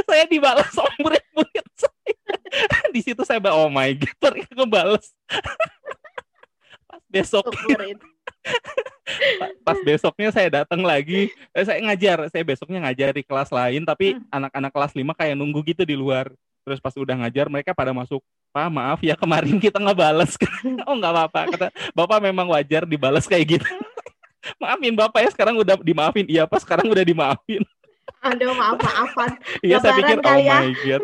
saya dibalas sama murid-murid saya. Di situ saya oh my god ternyata ngebales. Pas besok pas besoknya saya datang lagi eh, saya ngajar saya besoknya ngajar di kelas lain tapi Hmm. anak-anak kelas 5 kayak nunggu gitu di luar terus pas udah ngajar mereka pada masuk pak maaf ya kemarin kita nggak balas oh nggak apa-apa kata bapak memang wajar dibalas kayak gitu maafin bapak ya sekarang udah dimaafin iya pak sekarang udah dimaafin Aduh, maaf-maafan. iya saya pikir oh ya." my god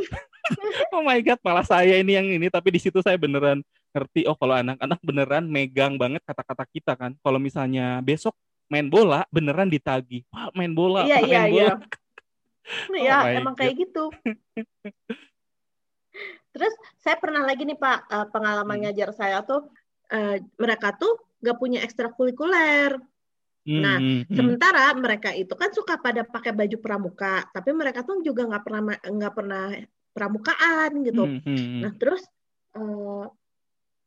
oh my god malah saya ini yang ini tapi di situ saya beneran ngerti oh kalau anak-anak beneran megang banget kata-kata kita kan kalau misalnya besok main bola beneran ditagih pak main bola Iya, Pak, iya, main iya. bola Iya, Oh emang God. kayak gitu. Terus saya pernah lagi nih Pak, eh, pengalaman Hmm. ngajar saya tuh eh, mereka tuh nggak punya ekstrakurikuler. Nah, Hmm, hmm, hmm. Sementara mereka itu kan suka pada pakai baju pramuka, tapi mereka tuh juga nggak pernah nggak pernah pramukaan gitu. Hmm, hmm, hmm. Nah terus eh,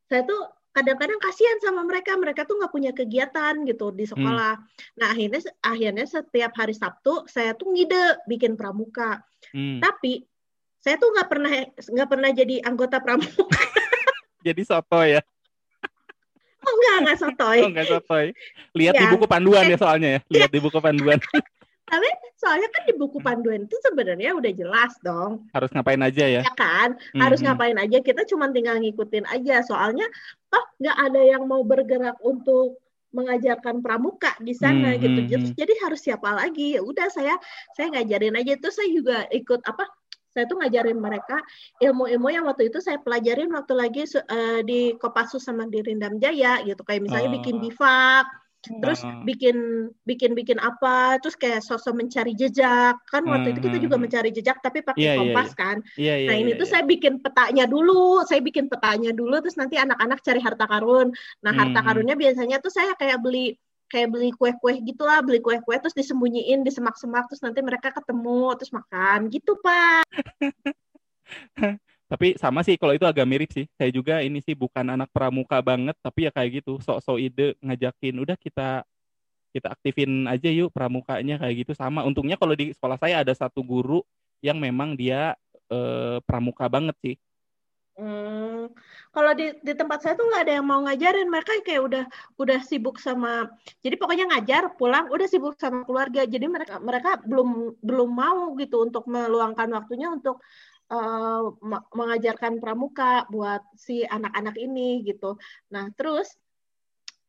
saya tuh kadang-kadang kasihan sama mereka, mereka tuh nggak punya kegiatan gitu di sekolah. Nah akhirnya akhirnya setiap hari Sabtu saya tuh ngide bikin pramuka, Hmm. tapi saya tuh nggak pernah nggak pernah jadi anggota pramuka. jadi soto ya Oh enggak enggak sotoy. oh nggak sotoy lihat di Iya. buku panduan ya soalnya ya lihat di buku panduan Tapi soalnya kan di buku panduan itu sebenarnya udah jelas dong. harus ngapain aja ya? Ya kan? Hmm, harus hmm. ngapain aja. Kita cuma tinggal ngikutin aja. Soalnya toh nggak ada yang mau bergerak untuk mengajarkan pramuka di sana Hmm, gitu. hmm, jadi, hmm. jadi harus siapa lagi? Ya udah saya saya ngajarin aja. Itu saya juga ikut apa saya tuh ngajarin mereka ilmu-ilmu yang waktu itu saya pelajarin waktu lagi eh, di Kopassus sama di Rindam Jaya gitu. Kayak misalnya Oh. bikin bivak terus bikin bikin bikin apa terus kayak sosok mencari jejak kan waktu itu kita juga Hmm. mencari jejak tapi pakai Iya, iya, kompas kan iya iya Nah ini iya, tuh iya. saya bikin petanya dulu, saya bikin petanya dulu, terus nanti anak-anak cari harta karun. Nah harta Hmm. karunnya biasanya tuh saya kayak beli kayak beli kue-kue gitulah, beli kue-kue terus disembunyiin di semak-semak, terus nanti mereka ketemu terus makan gitu pak. Tapi sama sih kalau itu agak mirip sih. Saya juga ini sih bukan anak pramuka banget, tapi ya kayak gitu, sok-sok ide ngajakin udah kita kita aktifin aja yuk pramukanya kayak gitu sama. Untungnya kalau di sekolah saya ada satu guru yang memang dia eh, pramuka banget sih. Hmm, kalau di di tempat saya tuh nggak ada yang mau ngajarin, mereka kayak udah udah sibuk sama, jadi pokoknya ngajar pulang udah sibuk sama keluarga, jadi mereka mereka belum belum mau gitu untuk meluangkan waktunya untuk uh, mengajarkan pramuka buat si anak-anak ini gitu. Nah terus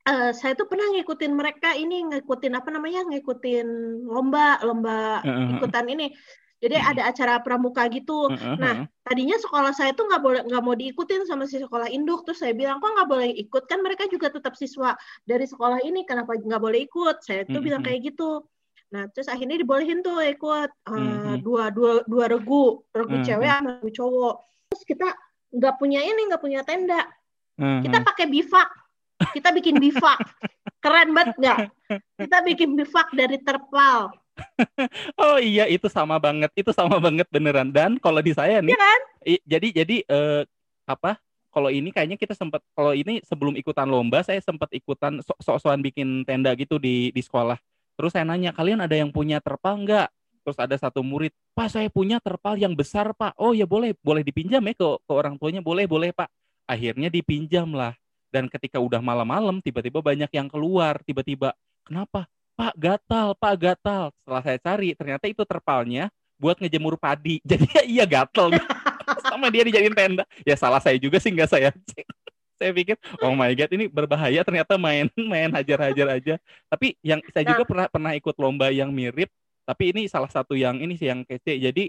uh, saya tuh pernah ngikutin mereka ini ngikutin apa namanya ngikutin lomba lomba ikutan ini jadi ada acara pramuka gitu. Nah, tadinya sekolah saya tuh nggak boleh nggak mau diikutin sama si sekolah induk. Terus saya bilang kok nggak boleh ikut kan mereka juga tetap siswa dari sekolah ini. Kenapa nggak boleh ikut? Saya tuh bilang kayak gitu. Nah, terus akhirnya dibolehin tuh ikut uh, dua dua dua regu, regu cewek sama regu cowok. Terus kita nggak punya ini, nggak punya tenda. Kita pakai bivak. Kita bikin bivak. Keren banget nggak? Kita bikin bivak dari terpal oh iya itu sama banget itu sama banget beneran dan kalau di saya nih ya kan? jadi jadi uh, apa kalau ini kayaknya kita sempat kalau ini sebelum ikutan lomba saya sempat ikutan sok-sokan bikin tenda gitu di di sekolah terus saya nanya kalian ada yang punya terpal nggak terus ada satu murid pak saya punya terpal yang besar pak oh ya boleh boleh dipinjam ya ke ke orang tuanya boleh boleh pak akhirnya dipinjam lah dan ketika udah malam-malam tiba-tiba banyak yang keluar tiba-tiba kenapa Pak gatal, Pak gatal. Setelah saya cari, ternyata itu terpalnya buat ngejemur padi. Jadi ya iya gatal. Sama dia dijadiin tenda. Ya salah saya juga sih nggak saya. saya pikir, oh my god, ini berbahaya. Ternyata main main hajar-hajar aja. Tapi yang saya juga nah. pernah pernah ikut lomba yang mirip. Tapi ini salah satu yang ini sih yang kece. Jadi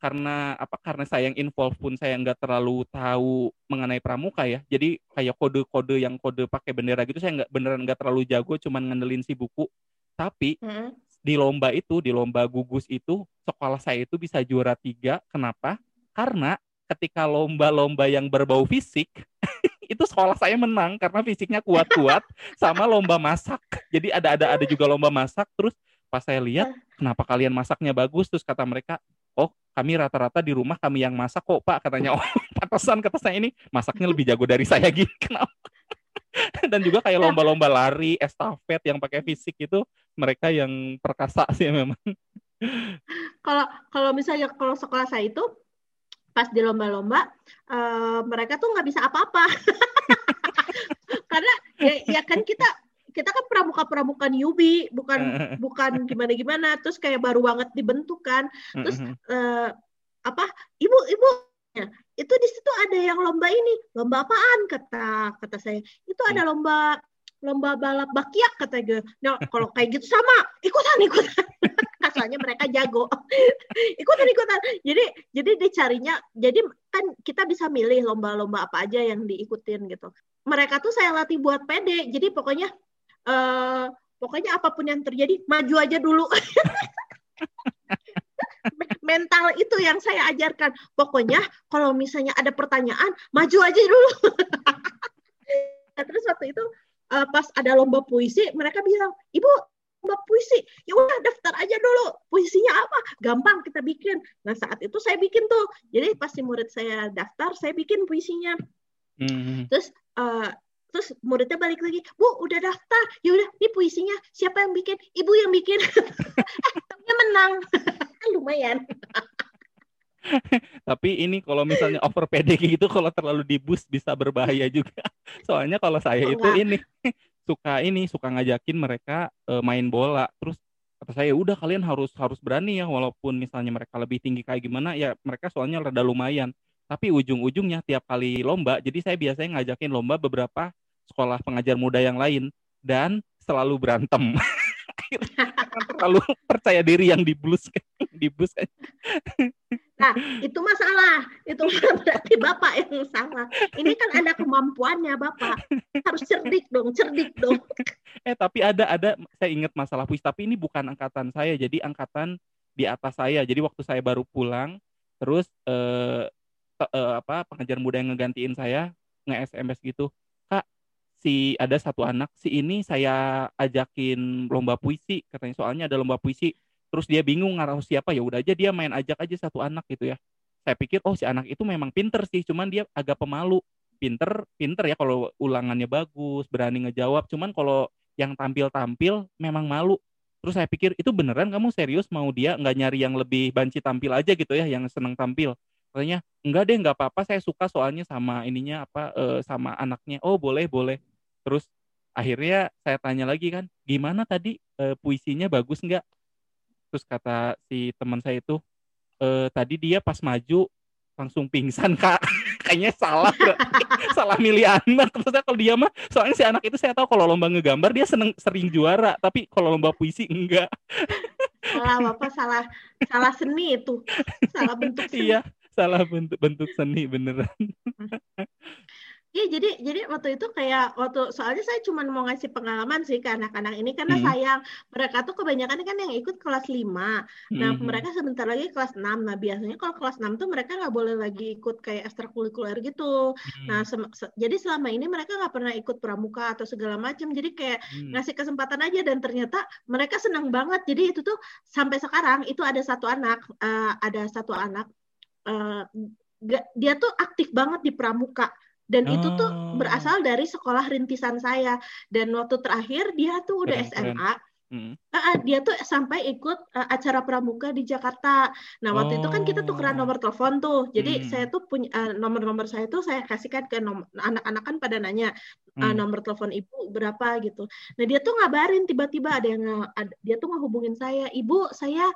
karena apa karena saya yang involve pun saya nggak terlalu tahu mengenai pramuka ya jadi kayak kode-kode yang kode pakai bendera gitu saya nggak beneran nggak terlalu jago cuman ngandelin si buku tapi hmm. di lomba itu di lomba gugus itu sekolah saya itu bisa juara tiga kenapa karena ketika lomba-lomba yang berbau fisik itu sekolah saya menang karena fisiknya kuat-kuat sama lomba masak. Jadi ada ada ada juga lomba masak. Terus pas saya lihat kenapa kalian masaknya bagus? Terus kata mereka oh kami rata-rata di rumah kami yang masak kok pak katanya. Oh pantesan kata saya ini masaknya lebih jago dari saya gitu kenapa? Dan juga kayak lomba-lomba lari estafet yang pakai fisik itu mereka yang perkasa sih memang. Kalau kalau misalnya kalau sekolah saya itu pas di lomba-lomba uh, mereka tuh nggak bisa apa-apa karena ya, ya kan kita kita kan pramuka-pramuka newbie, bukan bukan gimana-gimana. Terus kayak baru banget dibentuk kan. Terus uh, apa? Ibu, ibu, itu di situ ada yang lomba ini. Lomba apaan? Kata kata saya. Itu ada lomba lomba balap bakyak kata gue. Nah, kalau kayak gitu sama, ikutan ikutan. Asalnya mereka jago. ikutan ikutan. Jadi jadi dicarinya jadi kan kita bisa milih lomba-lomba apa aja yang diikutin gitu. Mereka tuh saya latih buat pede. Jadi pokoknya uh, pokoknya apa pun yang terjadi maju aja dulu mental itu yang saya ajarkan pokoknya kalau misalnya ada pertanyaan maju aja dulu nah, terus waktu itu uh, pas ada lomba puisi mereka bilang ibu lomba puisi. Ya udah daftar aja dulu. Puisinya apa? Gampang kita bikin. Nah saat itu saya bikin tuh. Jadi pasti murid saya daftar saya bikin puisinya. Mm-hmm. terus uh, terus muridnya balik lagi bu udah daftar. Ya udah ini puisinya. Siapa yang bikin? Ibu yang bikin. Eh menang. Lumayan. Tapi ini kalau misalnya over PD gitu kalau terlalu di bus bisa berbahaya juga. Soalnya kalau saya oh, itu enggak. ini suka ini suka ngajakin mereka uh, main bola terus kata saya udah kalian harus harus berani ya walaupun misalnya mereka lebih tinggi kayak gimana ya mereka soalnya rada lumayan tapi ujung-ujungnya tiap kali lomba jadi saya biasanya ngajakin lomba beberapa sekolah pengajar muda yang lain dan selalu berantem. terlalu percaya diri yang di blues di bus kan. Nah, itu masalah. Itu berarti Bapak yang salah. Ini kan ada kemampuannya Bapak. Harus cerdik dong, cerdik dong. Eh, tapi ada ada saya ingat masalah puisi, tapi ini bukan angkatan saya, jadi angkatan di atas saya. Jadi waktu saya baru pulang, terus eh, eh apa pengajar muda yang ngegantiin saya nge-SMS gitu si ada satu anak si ini saya ajakin lomba puisi katanya. Soalnya ada lomba puisi terus dia bingung ngarah siapa. Ya udah aja dia main ajak aja satu anak gitu ya. Saya pikir oh si anak itu memang pinter sih cuman dia agak pemalu. Pinter pinter ya kalau ulangannya bagus berani ngejawab. Cuman kalau yang tampil-tampil memang malu. Terus saya pikir itu beneran kamu serius mau dia nggak nyari yang lebih banci tampil aja gitu ya yang seneng tampil? Katanya enggak deh nggak apa-apa saya suka soalnya sama ininya apa uh, sama anaknya. Oh boleh boleh terus akhirnya saya tanya lagi kan gimana tadi e, puisinya bagus nggak? Terus kata si teman saya itu e, tadi dia pas maju langsung pingsan kak. Kayaknya salah salah milih anak. Terus kalau dia mah soalnya si anak itu saya tahu kalau lomba ngegambar dia seneng sering juara. Tapi kalau lomba puisi enggak. Salah apa salah salah seni itu. Salah bentuk seni. iya salah bentuk bentuk seni beneran Iya, jadi jadi waktu itu kayak waktu soalnya saya cuma mau ngasih pengalaman sih ke anak-anak ini karena Hmm. sayang mereka tuh kebanyakan kan yang ikut kelas 5. Nah, Mhm. mereka sebentar lagi kelas 6. Nah, biasanya kalau kelas 6 tuh mereka nggak boleh lagi ikut kayak ekstrakurikuler gitu. Nah, Hmm. sem- se- jadi selama ini mereka nggak pernah ikut pramuka atau segala macam. Jadi kayak Hmm. ngasih kesempatan aja dan ternyata mereka senang banget. Jadi itu tuh sampai sekarang itu ada satu anak, eh, ada satu anak ga- dia tuh aktif banget di pramuka dan itu tuh Oh. berasal dari sekolah rintisan saya dan waktu terakhir dia tuh udah Keren, keren. SMA Hmm. Dia tuh sampai ikut uh, acara pramuka di Jakarta. Nah, waktu itu kan kita tukeran Oh. nomor telepon tuh. Jadi Hmm. saya tuh punya uh, nomor-nomor saya tuh saya kasihkan ke anak-anak kan pada nanya uh, Hmm. nomor telepon ibu berapa gitu. Nah, dia tuh ngabarin tiba-tiba ada yang ada- dia tuh ngehubungin saya, "Ibu, saya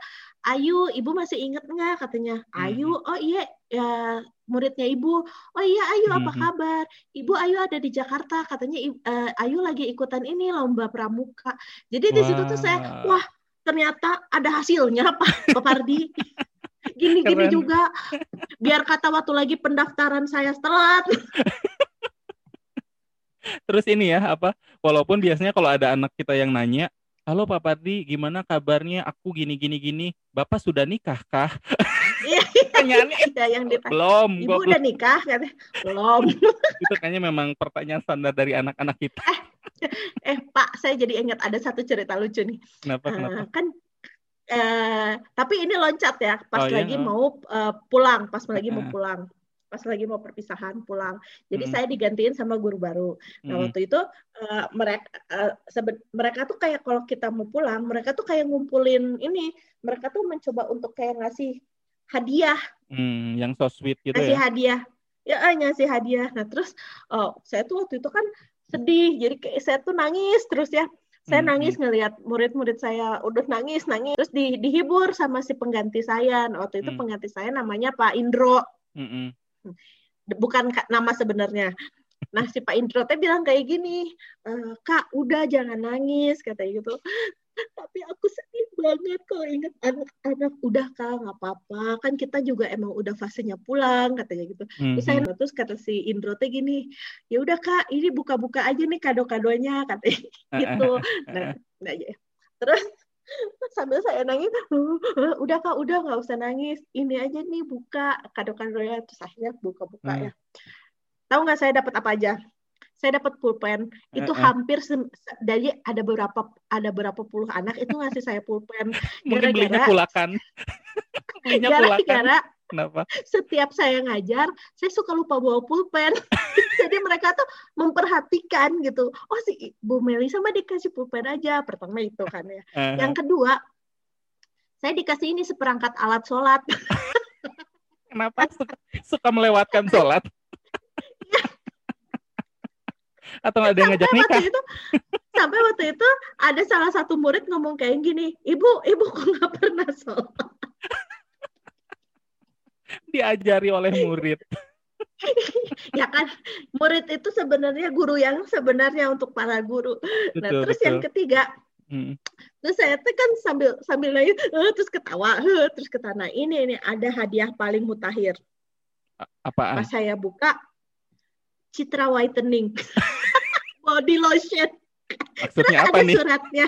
Ayu, Ibu masih inget nggak?" katanya. Hmm. "Ayu, oh iya, ya muridnya Ibu. Oh iya, Ayu apa Mhm. kabar? Ibu Ayu ada di Jakarta, katanya "I- eh, Ayu lagi ikutan ini lomba pramuka." Jadi di situ tuh saya, Wah. ternyata ada hasilnya Pak, Pardi. Gini-gini juga. Biar kata waktu lagi pendaftaran saya telat. Terus ini ya apa? Walaupun biasanya kalau ada anak kita yang nanya, halo Pak Pardi, gimana kabarnya? Aku gini gini gini. Bapak sudah nikah kah? Iya, Pertanyaannya ada yang ditanya. belum. Ibu udah nikah. Belum. Itu kayaknya memang pertanyaan standar dari anak-anak kita. Eh Pak, saya jadi ingat ada satu cerita lucu nih. Kenapa? Kenapa? Eh, kan eh tapi ini loncat ya pas Oh, iya, lagi oh. mau eh, pulang pas lagi mau Heeh. pulang pas lagi mau perpisahan pulang. Jadi Mm-mm. saya digantiin sama guru baru. Nah Mm-mm. waktu itu eh, mereka eh, seben- mereka tuh kayak kalau kita mau pulang mereka tuh kayak ngumpulin ini mereka tuh mencoba untuk kayak ngasih hadiah. Hmm, yang so sweet gitu ngasih ya. hadiah. Ya eh, ngasih hadiah. Nah terus oh, saya tuh waktu itu kan sedih. Jadi kayak saya tuh nangis terus ya. Saya Hmm, nangis ngelihat murid-murid saya udah nangis nangis. Terus di- dihibur sama si pengganti saya. Nah, waktu itu Hmm. pengganti saya namanya Pak Indro. Mm-mm. Bukan ka- nama sebenarnya. Nah si Pak Indro teh bilang kayak gini "Eh, kak udah jangan nangis katanya gitu. Tapi aku sedih banget kalau ingat anak-anak udah kak nggak apa-apa. Kan kita juga emang udah fasenya pulang katanya gitu. Terus saya terus kata si Indro teh gini, ya udah kak, ini buka-buka aja nih kado-kadonya katanya gitu. Nah, nah ya. Terus sambil saya nangis, "Uh, uh, udah kak, udah nggak usah nangis. Ini aja nih buka kado-kadonya. Terus akhirnya buka-buka Hmm. ya. Tahu nggak saya dapat apa aja? Saya dapat pulpen. Itu Eh, eh. hampir dari ada beberapa ada berapa puluh anak itu ngasih saya pulpen. Mungkin belinya gara-gara- kulakan. Gara-gara Kenapa? setiap saya ngajar, saya suka lupa bawa pulpen. Jadi mereka tuh memperhatikan gitu. Oh si Bu Meli sama dikasih pulpen aja. Pertama itu kan ya. Eh, Yang kedua, saya dikasih ini seperangkat alat sholat. Kenapa suka, suka melewatkan sholat? Atau ada yang ngajak nikah? waktu itu, sampai waktu itu ada salah satu murid ngomong kayak gini, ibu, ibu kok nggak pernah sholat? Diajari oleh murid. ya kan, murid itu sebenarnya guru yang sebenarnya untuk para guru. Nah, Betul, terus betul. yang ketiga, Hmm. Terus saya tuh kan sambil sambil nangis, eh, terus ketawa, eh, terus kata, nah ini ini ada hadiah paling mutakhir. Apaan? Pas saya buka, Citra Whitening, body lotion. Maksudnya apa ada nih? suratnya,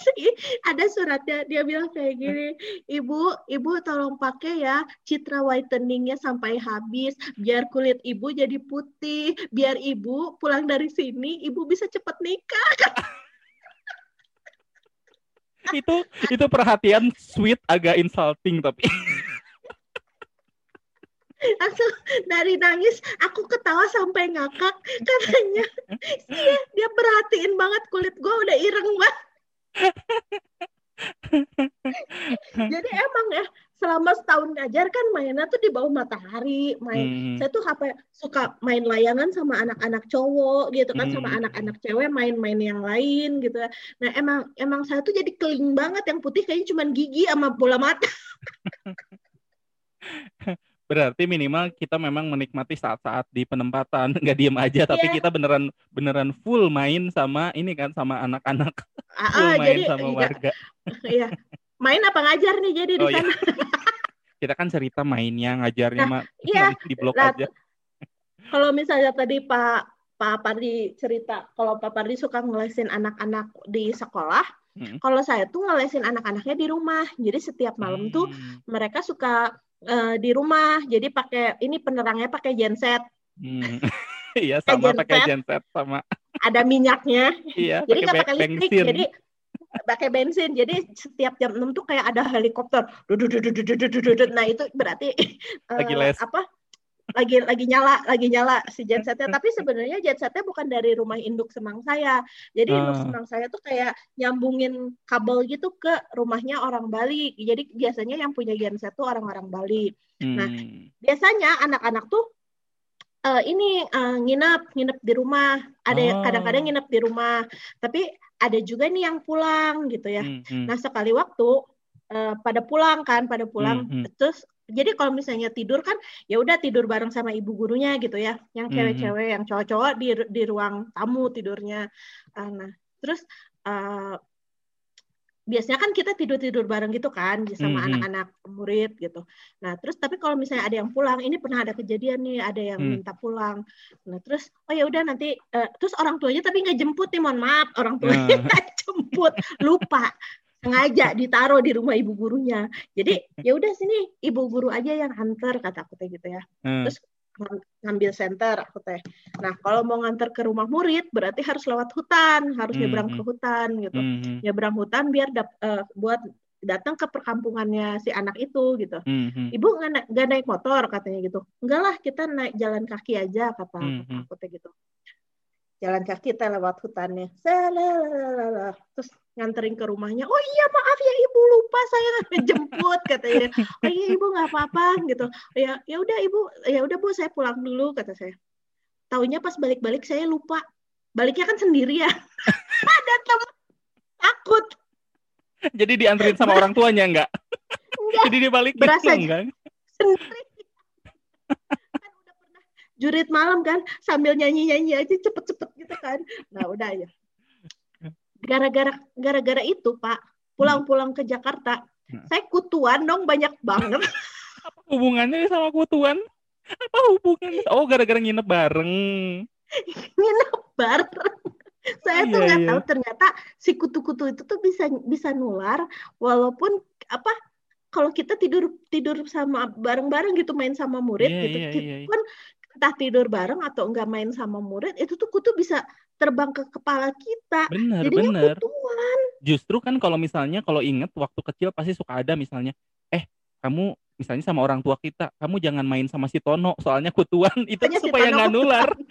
ada suratnya. Dia bilang kayak gini, ibu, ibu tolong pakai ya Citra Whiteningnya sampai habis, biar kulit ibu jadi putih, biar ibu pulang dari sini, ibu bisa cepet nikah. itu itu perhatian sweet agak insulting tapi langsung dari nangis aku ketawa sampai ngakak katanya iya dia perhatiin banget kulit gue udah ireng banget jadi emang ya selama setahun ngajar kan mainnya tuh di bawah matahari main Hmm. saya tuh apa suka main layangan sama anak-anak cowok gitu kan sama Hmm. anak-anak cewek main-main yang lain gitu nah emang emang saya tuh jadi keling banget yang putih kayaknya cuma gigi sama bola mata Berarti minimal kita memang menikmati saat-saat di penempatan, nggak diem aja, tapi Iya. kita beneran beneran full main sama ini kan sama anak-anak, Ah, full ah, main jadi sama iya, warga. iya. Main apa ngajar nih jadi di Oh iya, sana? kita kan cerita mainnya, ngajarnya Nah, mah iya. di blog Lah, aja. kalau misalnya tadi Pak Pak Pardi cerita, kalau Pak Pardi suka ngelesin anak-anak di sekolah, Mm. kalau saya tuh ngelesin anak-anaknya di rumah. Jadi setiap malam tuh Hmm, mereka suka Eh, di rumah. Jadi pakai ini penerangnya pakai genset. Hmm. iya sama pakai genset. sama. Ada minyaknya. Iya jadi nggak pakai listrik bensin. jadi pakai bensin. Jadi setiap jam 6 tuh kayak ada helikopter. Nah itu berarti uh, apa lagi lagi nyala, lagi nyala si gensetnya. Tapi sebenarnya gensetnya bukan dari rumah induk semang saya. Jadi induk Ah, semang saya tuh kayak nyambungin kabel gitu ke rumahnya orang Bali. Jadi biasanya yang punya genset tuh orang-orang Bali. Nah, hmm. biasanya anak-anak tuh eh, ini eh, nginep nginep di rumah ada kadang-kadang Oh, nginep di rumah tapi ada juga nih yang pulang gitu ya hmm, hmm, nah sekali waktu eh, pada pulang kan pada hmm, pulang hmm, terus jadi kalau misalnya tidur kan ya udah tidur bareng sama ibu gurunya gitu ya yang hmm, hmm. cewek-cewek yang cowok-cowok di di ruang tamu tidurnya Ah, nah terus eh, biasanya kan kita tidur-tidur bareng gitu kan sama Hmm, hmm. anak-anak murid gitu. Nah, terus tapi kalau misalnya ada yang pulang, ini pernah ada kejadian nih, ada yang Hmm. minta pulang. Nah, terus oh ya udah nanti eh, terus orang tuanya tapi nggak jemput nih, mohon maaf, orang tuanya nggak jemput, lupa sengaja ditaruh di rumah ibu gurunya. Jadi ya udah sini ibu guru aja yang antar kata aku teh gitu ya. hmm, Terus ng- ngambil center aku teh. Nah, kalau mau nganter ke rumah murid berarti harus lewat hutan, harus hmm, nyebrang ke hmm, hutan gitu. hmm, hmm, Nyebrang hutan biar dap- eh, buat datang ke perkampungannya si anak itu gitu. hmm, Ibu nggak naik, motor katanya gitu. Enggak lah, kita naik jalan kaki aja kata kata hmm. aku teh gitu. Jalan kaki teh lewat hutannya. Salalala. Terus nganterin ke rumahnya. Oh iya maaf ya ibu lupa saya ngejemput katanya. Oh iya ibu nggak apa-apa gitu. Ya ya udah ibu ya udah bu saya pulang dulu kata saya. Taunya pas balik-balik saya lupa. Baliknya kan sendiri ya. Ada teman takut. Jadi dianterin sama orang tuanya enggak? Enggak Jadi dibalikin berasa enggak? sendiri. Jurit malam kan sambil nyanyi-nyanyi aja cepet-cepet gitu kan. Nah udah ya. Gara-gara gara-gara itu Pak pulang-pulang ke Jakarta hmm. saya kutuan dong banyak banget Apa hubungannya sama kutuan? Apa hubungannya? Oh, gara-gara nginep bareng. nginep bareng. Saya tuh Iya, nggak iya. tahu ternyata si kutu-kutu itu tuh bisa bisa nular walaupun apa kalau kita tidur tidur sama bareng-bareng gitu main sama murid Iya, gitu iya, kita iya. iya. pun entah tidur bareng atau enggak main sama murid itu tuh kutu bisa terbang ke kepala kita Bener, jadinya bener. kutuan Justru kan kalau misalnya kalau inget waktu kecil pasti suka ada misalnya, eh kamu misalnya sama orang tua kita, kamu jangan main sama si Tono, soalnya kutuan itu hanya si supaya Tono nggak nular.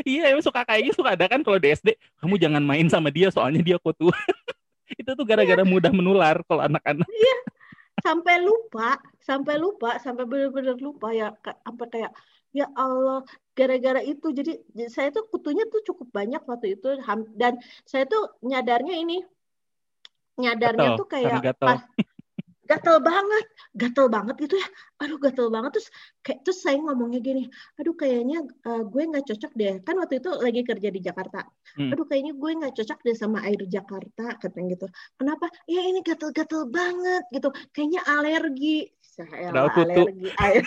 Iya, emang suka kayak gitu suka ada kan kalau di SD, kamu jangan main sama dia soalnya dia kutuan. itu tuh Iya. gara-gara mudah menular kalau anak-anak. sampai lupa sampai lupa sampai benar-benar lupa ya sampai kayak ya Allah gara-gara itu. Jadi saya tuh kutunya tuh cukup banyak waktu itu dan saya tuh nyadarnya ini nyadarnya Gatel, tuh kayak gatel. pas gatel banget gatel banget gitu ya. Aduh gatel banget. Terus kayak terus saya ngomongnya gini aduh kayaknya eh, gue nggak cocok deh. Kan waktu itu lagi kerja di Jakarta. Hmm. aduh kayaknya gue nggak cocok deh sama air Jakarta katanya gitu. Kenapa? Ya ini gatel-gatel banget gitu. Kayaknya alergi saya Padahal kutu. alergi air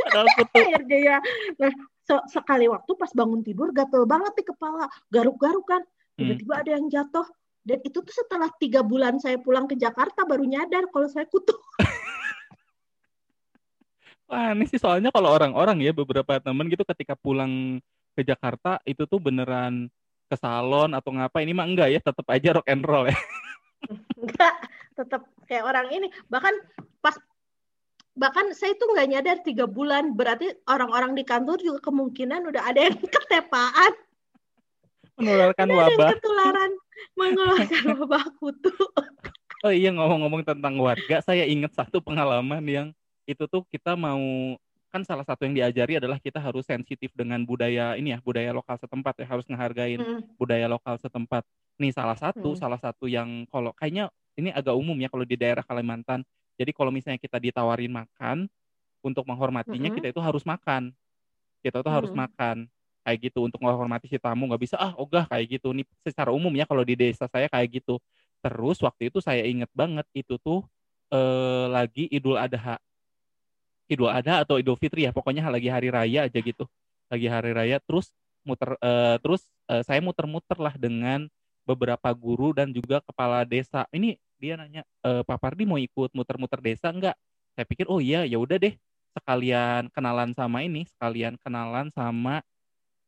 Padahal kutu. alergi ya nah se- sekali waktu pas bangun tidur gatel banget di kepala garuk-garuk kan Hmm. tiba-tiba ada yang jatuh dan itu tuh setelah tiga bulan saya pulang ke Jakarta baru nyadar kalau saya kutu Wah, ini sih soalnya kalau orang-orang ya beberapa temen gitu ketika pulang ke Jakarta itu tuh beneran ke salon atau ngapa ini mah enggak ya tetap aja rock and roll ya. enggak tetap kayak orang ini bahkan pas bahkan saya tuh nggak nyadar tiga bulan berarti orang-orang di kantor juga kemungkinan udah ada yang ketepaan Menularkan udah wabah. ketularan mengeluarkan wabah kutu Oh iya ngomong-ngomong tentang warga, saya ingat satu pengalaman yang itu tuh kita mau kan salah satu yang diajari adalah kita harus sensitif dengan budaya ini ya, budaya lokal setempat ya, harus ngehargain Hmm, budaya lokal setempat. Nih salah satu, Hmm. salah satu yang kalau kayaknya ini agak umum ya kalau di daerah Kalimantan. Jadi kalau misalnya kita ditawarin makan, untuk menghormatinya Mm-mm. kita itu harus makan. Kita tuh harus Mm. makan. Kayak gitu untuk menghormati si tamu nggak bisa ah ogah kayak gitu. Nih secara umum ya kalau di desa saya kayak gitu. Terus waktu itu saya inget banget itu tuh eh, lagi Idul Adha. Idul Adha atau Idul Fitri ya pokoknya lagi hari raya aja gitu. Lagi hari raya terus muter eh, terus eh, saya muter-muter lah dengan beberapa guru dan juga kepala desa. Ini dia nanya e, Pak Pardi mau ikut muter-muter desa enggak saya pikir oh iya ya udah deh sekalian kenalan sama ini sekalian kenalan sama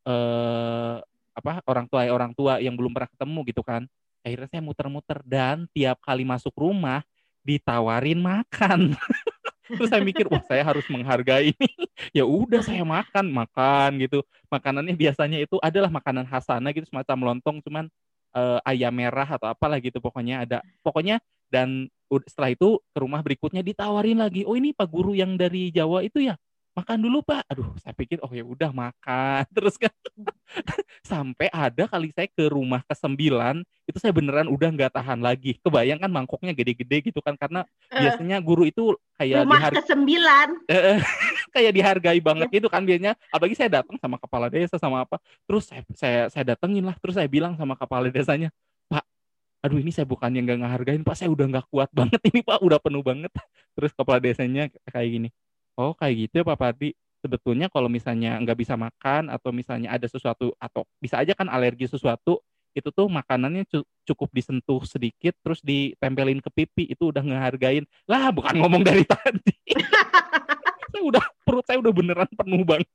eh apa orang tua orang tua yang belum pernah ketemu gitu kan. Akhirnya saya muter-muter dan tiap kali masuk rumah ditawarin makan. Terus saya mikir wah saya harus menghargai ini. Ya udah saya makan makan gitu. Makanannya biasanya itu adalah makanan khas sana gitu semacam lontong cuman eh, ayam merah atau apalah gitu pokoknya ada pokoknya dan setelah itu ke rumah berikutnya ditawarin lagi oh ini pak guru yang dari Jawa itu ya makan dulu pak. Aduh saya pikir oh ya udah makan. Terus kan sampai ada kali saya ke rumah ke sembilan itu saya beneran udah nggak tahan lagi. Kebayang kan mangkoknya gede-gede gitu kan karena Eh, biasanya guru itu kayak rumah dihargai ke sembilan eh, kayak dihargai banget gitu kan biasanya. Apalagi saya datang sama kepala desa sama apa. Terus saya saya saya datengin lah. Terus saya bilang sama kepala desanya pak aduh ini saya bukan yang nggak ngehargain pak. Saya udah nggak kuat banget ini pak. Udah penuh banget. Terus kepala desanya kayak gini oh kayak gitu ya pak Pardi sebetulnya kalau misalnya nggak bisa makan atau misalnya ada sesuatu atau bisa aja kan alergi sesuatu itu tuh makanannya cu- cukup disentuh sedikit terus ditempelin ke pipi itu udah ngehargain. Lah bukan ngomong dari tadi saya udah perut saya udah beneran penuh banget.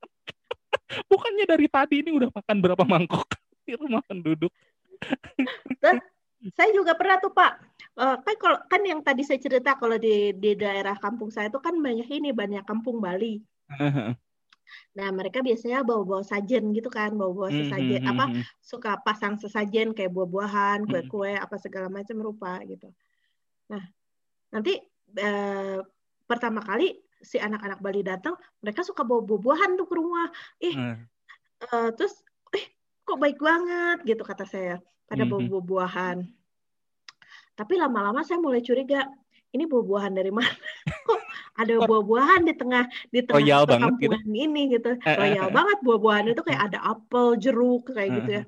Bukannya dari tadi ini udah makan berapa mangkok? Di rumah penduduk saya juga pernah tuh Pak. Eh, kan kalau kan yang tadi saya cerita kalau di di daerah kampung saya itu kan banyak ini banyak kampung Bali. Nah mereka biasanya bawa-bawa sajen gitu kan bawa-bawa sesajen apa suka pasang sesajen kayak buah-buahan, kue-kue, apa segala macam rupa gitu. Nah, nanti eh, pertama kali si anak-anak Bali datang, mereka suka bawa buah-buahan tuh ke rumah. Ih, eh, terus, eh kok baik banget gitu kata saya pada bawa Mhm. buah-buahan. Tapi lama-lama saya mulai curiga, ini buah-buahan dari mana? Kok ada buah-buahan di tengah di tengah Royal banget gitu. ini gitu. Eh, eh, Royal eh. banget buah-buahan itu kayak ada apel, jeruk kayak gitu Eh, ya.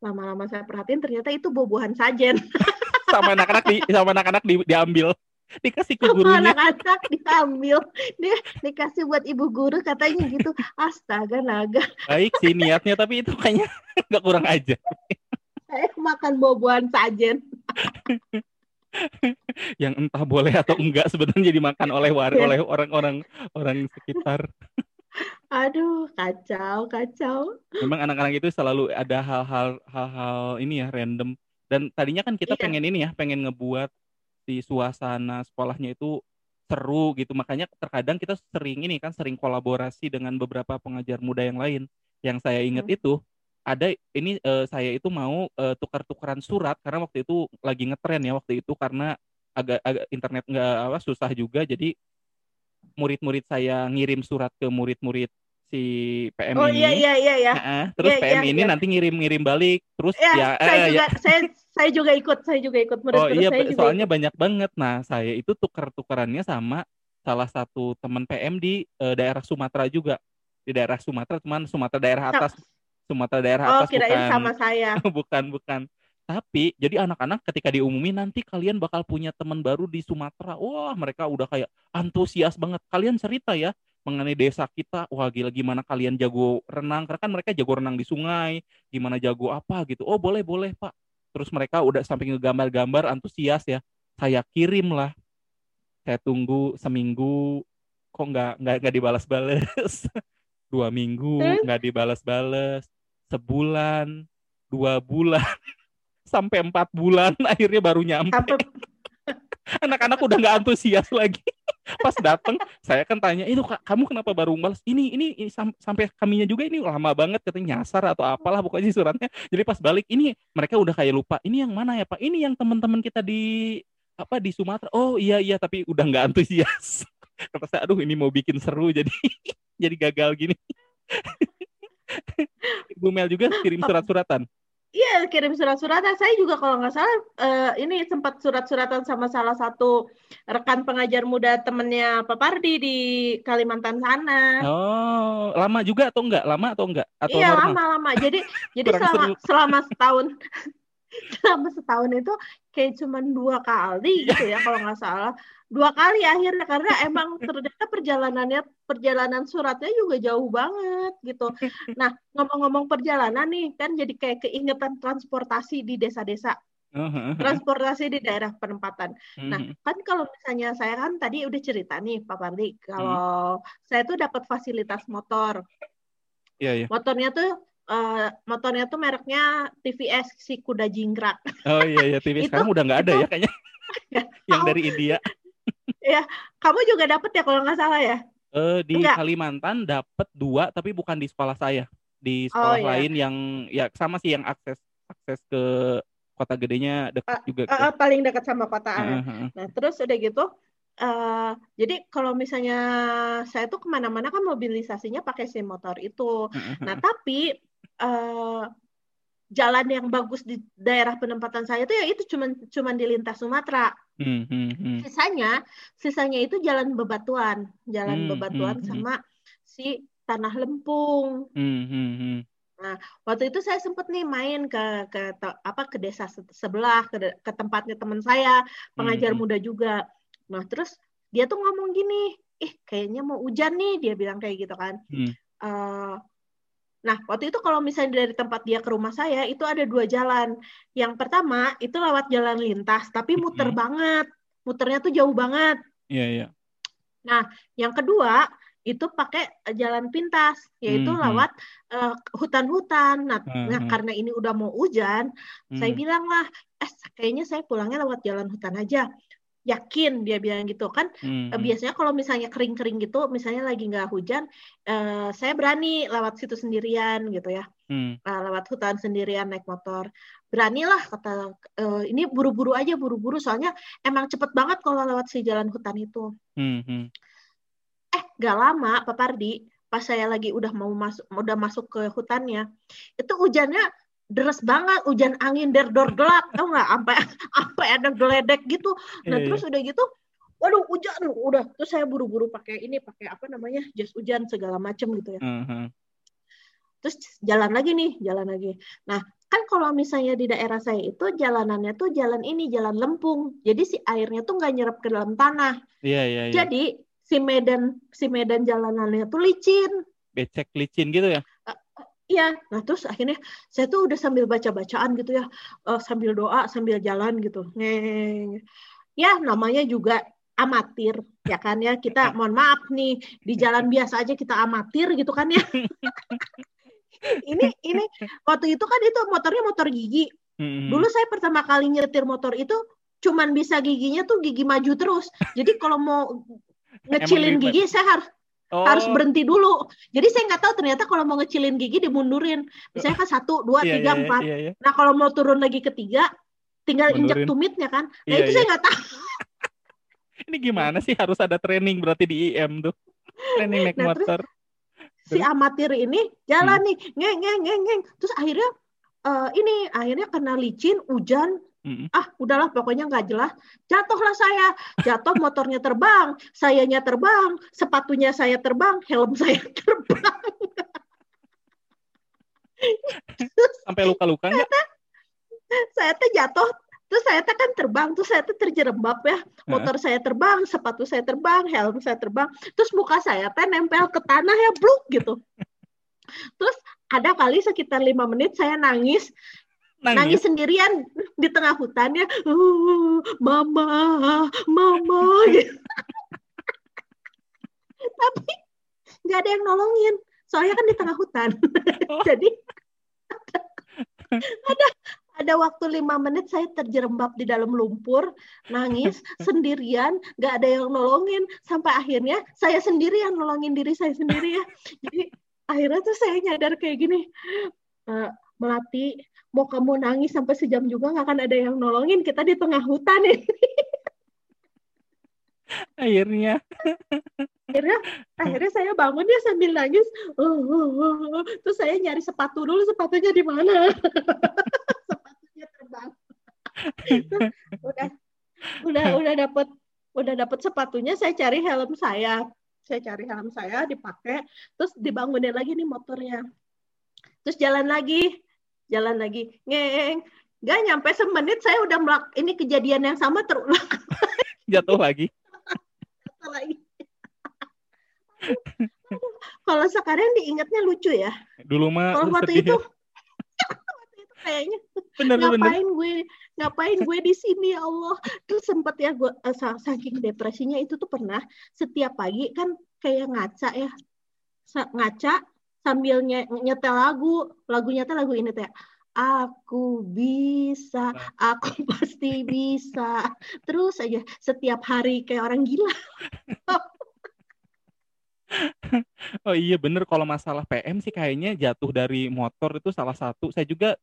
Lama-lama saya perhatiin ternyata itu buah-buahan sajen. sama anak-anak di sama anak-anak di, diambil dikasih ke gurunya anak-anak diambil. Dia dikasih buat ibu guru katanya gitu. Astaga naga, baik sih niatnya tapi itu kayaknya nggak kurang aja saya makan buah-buahan sajen. yang entah boleh atau enggak sebenarnya dimakan oleh war Iya. oleh orang-orang orang sekitar Aduh, kacau, kacau. memang anak-anak itu selalu ada hal-hal hal-hal ini ya random dan tadinya kan kita Iya. pengen ini ya pengen ngebuat si suasana sekolahnya itu seru gitu. Makanya terkadang kita sering ini kan sering kolaborasi dengan beberapa pengajar muda yang lain. Yang saya ingat Hmm. itu ada ini eh, saya itu mau eh, tukar-tukaran surat karena waktu itu lagi ngetren ya waktu itu karena agak agak internet nggak apa susah juga. Jadi murid-murid saya ngirim surat ke murid-murid si PM Oh ini iya iya iya ya. Heeh, terus Iya, PM iya, ini iya. nanti ngirim-ngirim balik terus Ya, ya, saya eh, juga ya. saya saya juga ikut, saya juga ikut oh murid-murid iya saya juga soalnya ikut. banyak banget nah saya itu tukar-tukarannya sama salah satu teman PM di eh, daerah Sumatera juga di daerah Sumatera cuman Sumatera daerah atas Sumatera daerah Oh, atas kirain bukan sama saya. bukan bukan tapi jadi anak-anak ketika diumumin nanti kalian bakal punya teman baru di Sumatera wah mereka udah kayak antusias banget kalian cerita ya mengenai desa kita wah gila gimana kalian jago renang? Karena kan mereka jago renang di sungai gimana jago apa gitu. Oh boleh boleh pak. Terus mereka udah sampai ngegambar-gambar antusias ya saya kirim lah. Saya tunggu seminggu kok nggak nggak nggak dibalas-balas? Dua minggu nggak dibalas-balas sebulan dua bulan sampai empat bulan akhirnya baru nyampe. Anak-anak udah nggak antusias lagi pas datang saya kan tanya itu Kak, kamu kenapa baru balas? Ini ini, ini sam- sampai kaminya juga ini lama banget katanya nyasar atau apalah pokoknya sih suratnya. Jadi pas balik ini mereka udah kayak lupa ini yang mana ya pak? Ini yang teman-teman kita di apa di Sumatera. Oh iya iya tapi udah nggak antusias. Kata saya aduh ini mau bikin seru jadi jadi gagal gini. Ibu Mel juga kirim surat-suratan Iya kirim surat-suratan. Saya juga kalau nggak salah uh, ini sempat surat-suratan sama salah satu rekan pengajar muda temennya Pak Pardi di Kalimantan sana. Oh, lama juga atau enggak? Lama atau enggak? Atau iya lama-lama. Jadi jadi selama selama setahun selama setahun itu kayak cuma dua kali gitu ya kalau nggak salah dua kali akhirnya karena emang ternyata perjalanannya perjalanan suratnya juga jauh banget gitu nah ngomong-ngomong perjalanan nih kan jadi kayak keingetan transportasi di desa-desa uh-huh. transportasi di daerah penempatan. Nah, uh-huh. kan kalau misalnya saya kan tadi udah cerita nih Pak Pardi, kalau uh-huh. saya tuh dapat fasilitas motor. Yeah, yeah. Motornya tuh uh, motornya tuh mereknya TVS si kuda jingkrak. Oh iya iya TVS sekarang udah nggak ada ya kayaknya. yang dari India. ya, kamu juga dapat ya kalau nggak salah ya? Uh, di Enggak. Kalimantan dapat dua tapi bukan di sekolah saya. Di sekolah oh, iya. lain yang ya sama sih yang akses akses ke kota gedenya dekat uh, juga. Uh, uh, paling dekat sama kota. Uh, uh, Nah terus udah gitu Uh, jadi kalau misalnya saya tuh ke mana-mana kan mobilisasinya pakai SIM motor itu. Nah tapi uh, jalan yang bagus di daerah penempatan saya itu ya itu cuma cuma di lintas Sumatera. Hmm, hmm, hmm. Sisanya sisanya itu jalan bebatuan, jalan hmm, bebatuan hmm, hmm. sama hmm. si tanah lempung. Hmm, hmm, hmm. Nah, waktu itu saya sempat nih main ke ke apa ke desa sebelah ke, ke tempatnya teman saya, pengajar hmm. muda juga. Nah, terus dia tuh ngomong gini, "Ih, kayaknya mau hujan nih." Dia bilang kayak gitu kan. Hmm. Uh, Nah, waktu itu kalau misalnya dari tempat dia ke rumah saya, itu ada dua jalan. Yang pertama, itu lewat jalan lintas, tapi muter mm -hmm. banget. Muternya tuh jauh banget. Iya, yeah, iya. Yeah. Nah, yang kedua, itu pakai jalan pintas, yaitu mm -hmm. lewat uh, hutan-hutan. Nah, mm -hmm. nah, karena ini udah mau hujan, mm -hmm. saya bilang lah, eh, kayaknya saya pulangnya lewat jalan hutan aja yakin dia bilang gitu kan hmm. biasanya kalau misalnya kering-kering gitu misalnya lagi nggak hujan uh, saya berani lewat situ sendirian gitu ya hmm. uh, lewat hutan sendirian naik motor beranilah kata uh, ini buru-buru aja buru-buru soalnya emang cepet banget kalau lewat si jalan hutan itu hmm. hmm. eh gak lama Pak Pardi pas saya lagi udah mau masuk udah masuk ke hutannya itu hujannya deres banget hujan angin der dor gelap tau nggak? Sampai sampai ada geledek gitu. Nah yeah, terus yeah. udah gitu waduh hujan udah. Terus saya buru-buru pakai ini pakai apa namanya jas hujan segala macem gitu ya. Uh -huh. terus jalan lagi nih jalan lagi. Nah kan kalau misalnya di daerah saya itu jalanannya tuh jalan ini jalan lempung. Jadi si airnya tuh nggak nyerap ke dalam tanah. Yeah, yeah, yeah. jadi si medan si medan jalanannya tuh licin. Becek licin gitu ya Iya, nah terus akhirnya saya tuh udah sambil baca-bacaan gitu ya, uh, sambil doa, sambil jalan gitu. Ngeng. Ya, namanya juga amatir, ya kan ya. Kita mohon maaf nih, di jalan biasa aja kita amatir gitu kan ya. ini ini waktu itu kan itu motornya motor gigi. Dulu saya pertama kali nyetir motor itu cuman bisa giginya tuh gigi maju terus. Jadi kalau mau ngecilin gigi saya harus Oh. Harus berhenti dulu. Jadi saya nggak tahu ternyata kalau mau ngecilin gigi dimundurin. Misalnya kan satu, dua, yeah, tiga, yeah, empat. Yeah, yeah. Nah kalau mau turun lagi ketiga, tinggal Mundurin. injek tumitnya kan. Nah yeah, itu yeah. saya nggak tahu. Ini gimana sih harus ada training berarti di IM tuh? Training naik nah, motor. si amatir ini jalan hmm. nih, ngeng ngeng ngeng ngeng. Terus akhirnya uh, ini akhirnya kena licin, hujan, Mm-hmm. Ah, udahlah pokoknya nggak jelas. Jatuhlah saya, jatuh motornya terbang, sayanya terbang, sepatunya saya terbang, helm saya terbang. Sampai luka-luka nggak? Saya tuh jatuh, terus saya tuh kan terbang, terus saya tuh terjerembab ya. Motor saya terbang, sepatu saya terbang, helm saya terbang, terus muka saya tuh nempel ke tanah ya, bluk gitu. Terus ada kali sekitar lima menit saya nangis nangis, nangis sendirian di tengah hutannya uh, mama mama. Gitu. tapi nggak ada yang nolongin. Soalnya kan di tengah hutan. Jadi ada ada waktu lima menit saya terjerembab di dalam lumpur nangis sendirian nggak ada yang nolongin. Sampai akhirnya saya sendirian nolongin diri saya sendiri ya. Jadi akhirnya tuh saya nyadar kayak gini uh, melati mau kamu nangis sampai sejam juga nggak akan ada yang nolongin kita di tengah hutan ini. Akhirnya. Akhirnya akhirnya saya bangun ya sambil nangis. Uh, uh, uh, terus saya nyari sepatu dulu sepatunya di mana? Udah udah udah dapat udah dapat sepatunya saya cari helm saya. Saya cari helm saya dipakai. Terus dibangunin lagi nih motornya. Terus jalan lagi jalan lagi. Ngeng nggak nyampe semenit saya udah melak ini kejadian yang sama terulang. Jatuh lagi. Jatuh lagi. Kalau sekarang diingatnya lucu ya. Dulu mah kalau waktu itu kayaknya. Bener, ngapain bener. gue ngapain gue di sini ya Allah. Terus sempet ya gue uh, saking depresinya itu tuh pernah setiap pagi kan kayak ngaca ya. Ngaca sambil nyetel lagu. Lagunya tuh lagu ini teh aku bisa aku pasti bisa. Terus aja setiap hari kayak orang gila. Oh iya bener. Kalau masalah PM sih kayaknya jatuh dari motor itu salah satu. Saya juga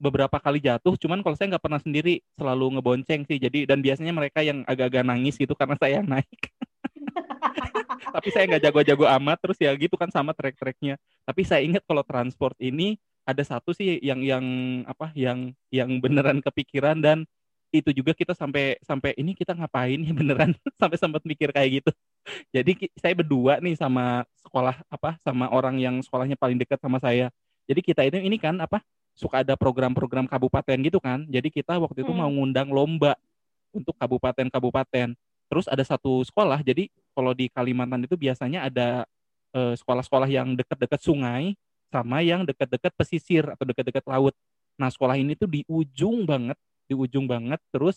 beberapa kali jatuh cuman kalau saya nggak pernah sendiri selalu ngebonceng sih. Jadi dan biasanya mereka yang agak-agak nangis gitu karena saya yang naik tapi saya nggak jago-jago amat terus ya gitu kan sama trek-treknya tapi saya ingat kalau transport ini ada satu sih yang yang apa yang yang beneran kepikiran dan itu juga kita sampai sampai ini kita ngapain ya beneran sampai sempat mikir kayak gitu jadi saya berdua nih sama sekolah apa sama orang yang sekolahnya paling dekat sama saya jadi kita itu ini kan apa suka ada program-program kabupaten gitu kan. Jadi kita waktu itu hmm. mau ngundang lomba untuk kabupaten-kabupaten. Terus ada satu sekolah, jadi kalau di Kalimantan itu biasanya ada eh, sekolah-sekolah yang dekat-dekat sungai sama yang dekat-dekat pesisir atau dekat-dekat laut. Nah, sekolah ini tuh di ujung banget, di ujung banget terus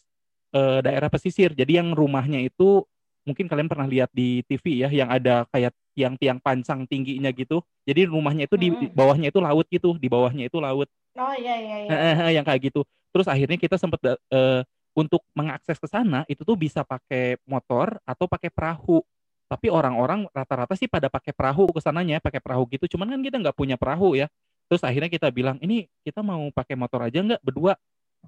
uh, daerah pesisir. Jadi yang rumahnya itu mungkin kalian pernah lihat di TV ya yang ada kayak tiang-tiang pancang tingginya gitu. Jadi rumahnya itu di hmm. bawahnya itu laut gitu, di bawahnya itu laut. Oh iya iya iya. yang kayak gitu. Terus akhirnya kita sempat uh, eh, untuk mengakses ke sana itu tuh bisa pakai motor atau pakai perahu. Tapi orang-orang rata-rata sih pada pakai perahu ke sananya, pakai perahu gitu. Cuman kan kita nggak punya perahu ya. Terus akhirnya kita bilang, ini kita mau pakai motor aja nggak berdua?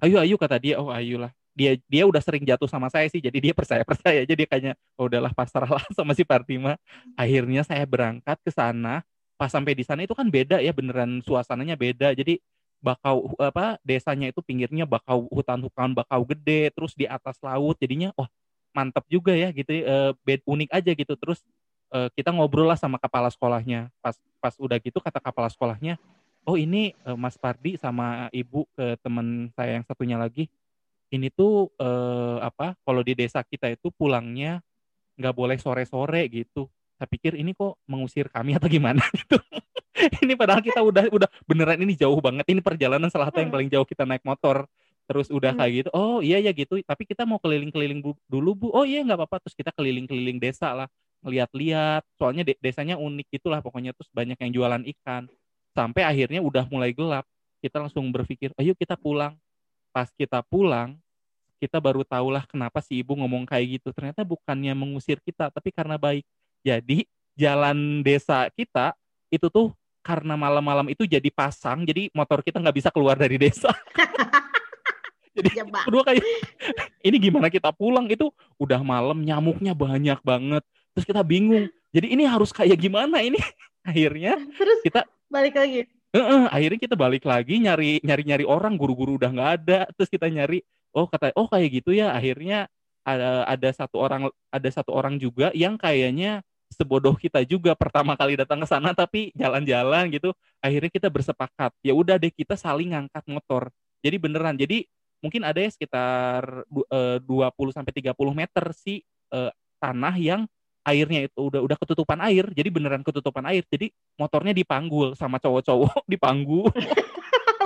Ayo ayo kata dia, oh ayolah. Dia dia udah sering jatuh sama saya sih, jadi dia percaya percaya. Jadi kayaknya oh, udahlah pasrahlah sama si Partima. Akhirnya saya berangkat ke sana. Pas sampai di sana itu kan beda ya, beneran suasananya beda. Jadi bakau apa desanya itu pinggirnya bakau hutan-hutan bakau gede terus di atas laut jadinya wah mantep juga ya gitu uh, bed unik aja gitu. Terus uh, kita ngobrol lah sama kepala sekolahnya. Pas pas udah gitu kata kepala sekolahnya oh ini uh, Mas Pardi sama ibu ke teman saya yang satunya lagi ini tuh uh, apa kalau di desa kita itu pulangnya nggak boleh sore-sore gitu. Saya pikir ini kok mengusir kami atau gimana? Gitu ini padahal kita udah udah beneran ini jauh banget. Ini perjalanan salah satu yang hmm. paling jauh kita naik motor. Terus udah hmm. kayak gitu oh iya ya gitu. Tapi kita mau keliling-keliling dulu bu. Oh iya nggak apa-apa. Terus kita keliling-keliling desa lah ngeliat-liat. Soalnya de desanya unik gitulah pokoknya. Terus banyak yang jualan ikan. Sampai akhirnya udah mulai gelap. Kita langsung berpikir ayo kita pulang. Pas kita pulang kita baru tahulah kenapa si ibu ngomong kayak gitu. Ternyata bukannya mengusir kita tapi karena baik. Jadi jalan desa kita itu tuh karena malam-malam itu jadi pasang jadi motor kita nggak bisa keluar dari desa. Jadi ya, kedua kayak ini gimana kita pulang? Itu udah malam nyamuknya banyak banget. Terus kita bingung jadi ini harus kayak gimana ini? Akhirnya terus kita balik lagi? Uh -uh, akhirnya kita balik lagi nyari nyari nyari orang guru-guru udah nggak ada. Terus kita nyari oh kata oh kayak gitu ya. Akhirnya ada ada satu orang ada satu orang juga yang kayaknya sebodoh kita juga pertama kali datang ke sana tapi jalan-jalan gitu akhirnya kita bersepakat ya udah deh kita saling ngangkat motor. Jadi beneran jadi mungkin ada ya sekitar uh, 20 sampai 30 meter sih uh, tanah yang airnya itu udah udah ketutupan air jadi beneran ketutupan air jadi motornya dipanggul sama cowok-cowok dipanggul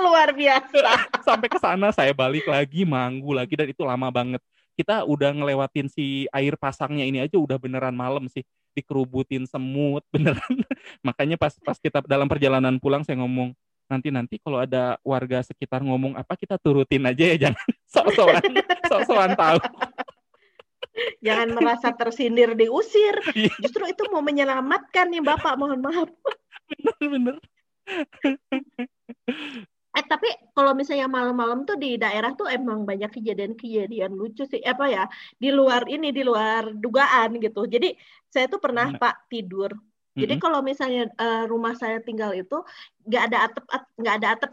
luar biasa. Sampai ke sana saya balik lagi manggu lagi dan itu lama banget. Kita udah ngelewatin si air pasangnya ini aja udah beneran malam sih dikerubutin semut beneran. Makanya pas pas kita dalam perjalanan pulang saya ngomong nanti nanti kalau ada warga sekitar ngomong apa kita turutin aja ya jangan sok-sokan sok-sokan tahu. Jangan merasa tersindir diusir. Iya. justru itu mau menyelamatkan nih bapak mohon maaf. Bener bener Eh tapi kalau misalnya malam-malam tuh di daerah tuh emang banyak kejadian-kejadian lucu sih apa ya di luar ini di luar dugaan gitu. Jadi saya tuh pernah. Pak tidur. Jadi hmm. kalau misalnya uh, rumah saya tinggal itu nggak ada atap nggak ada atap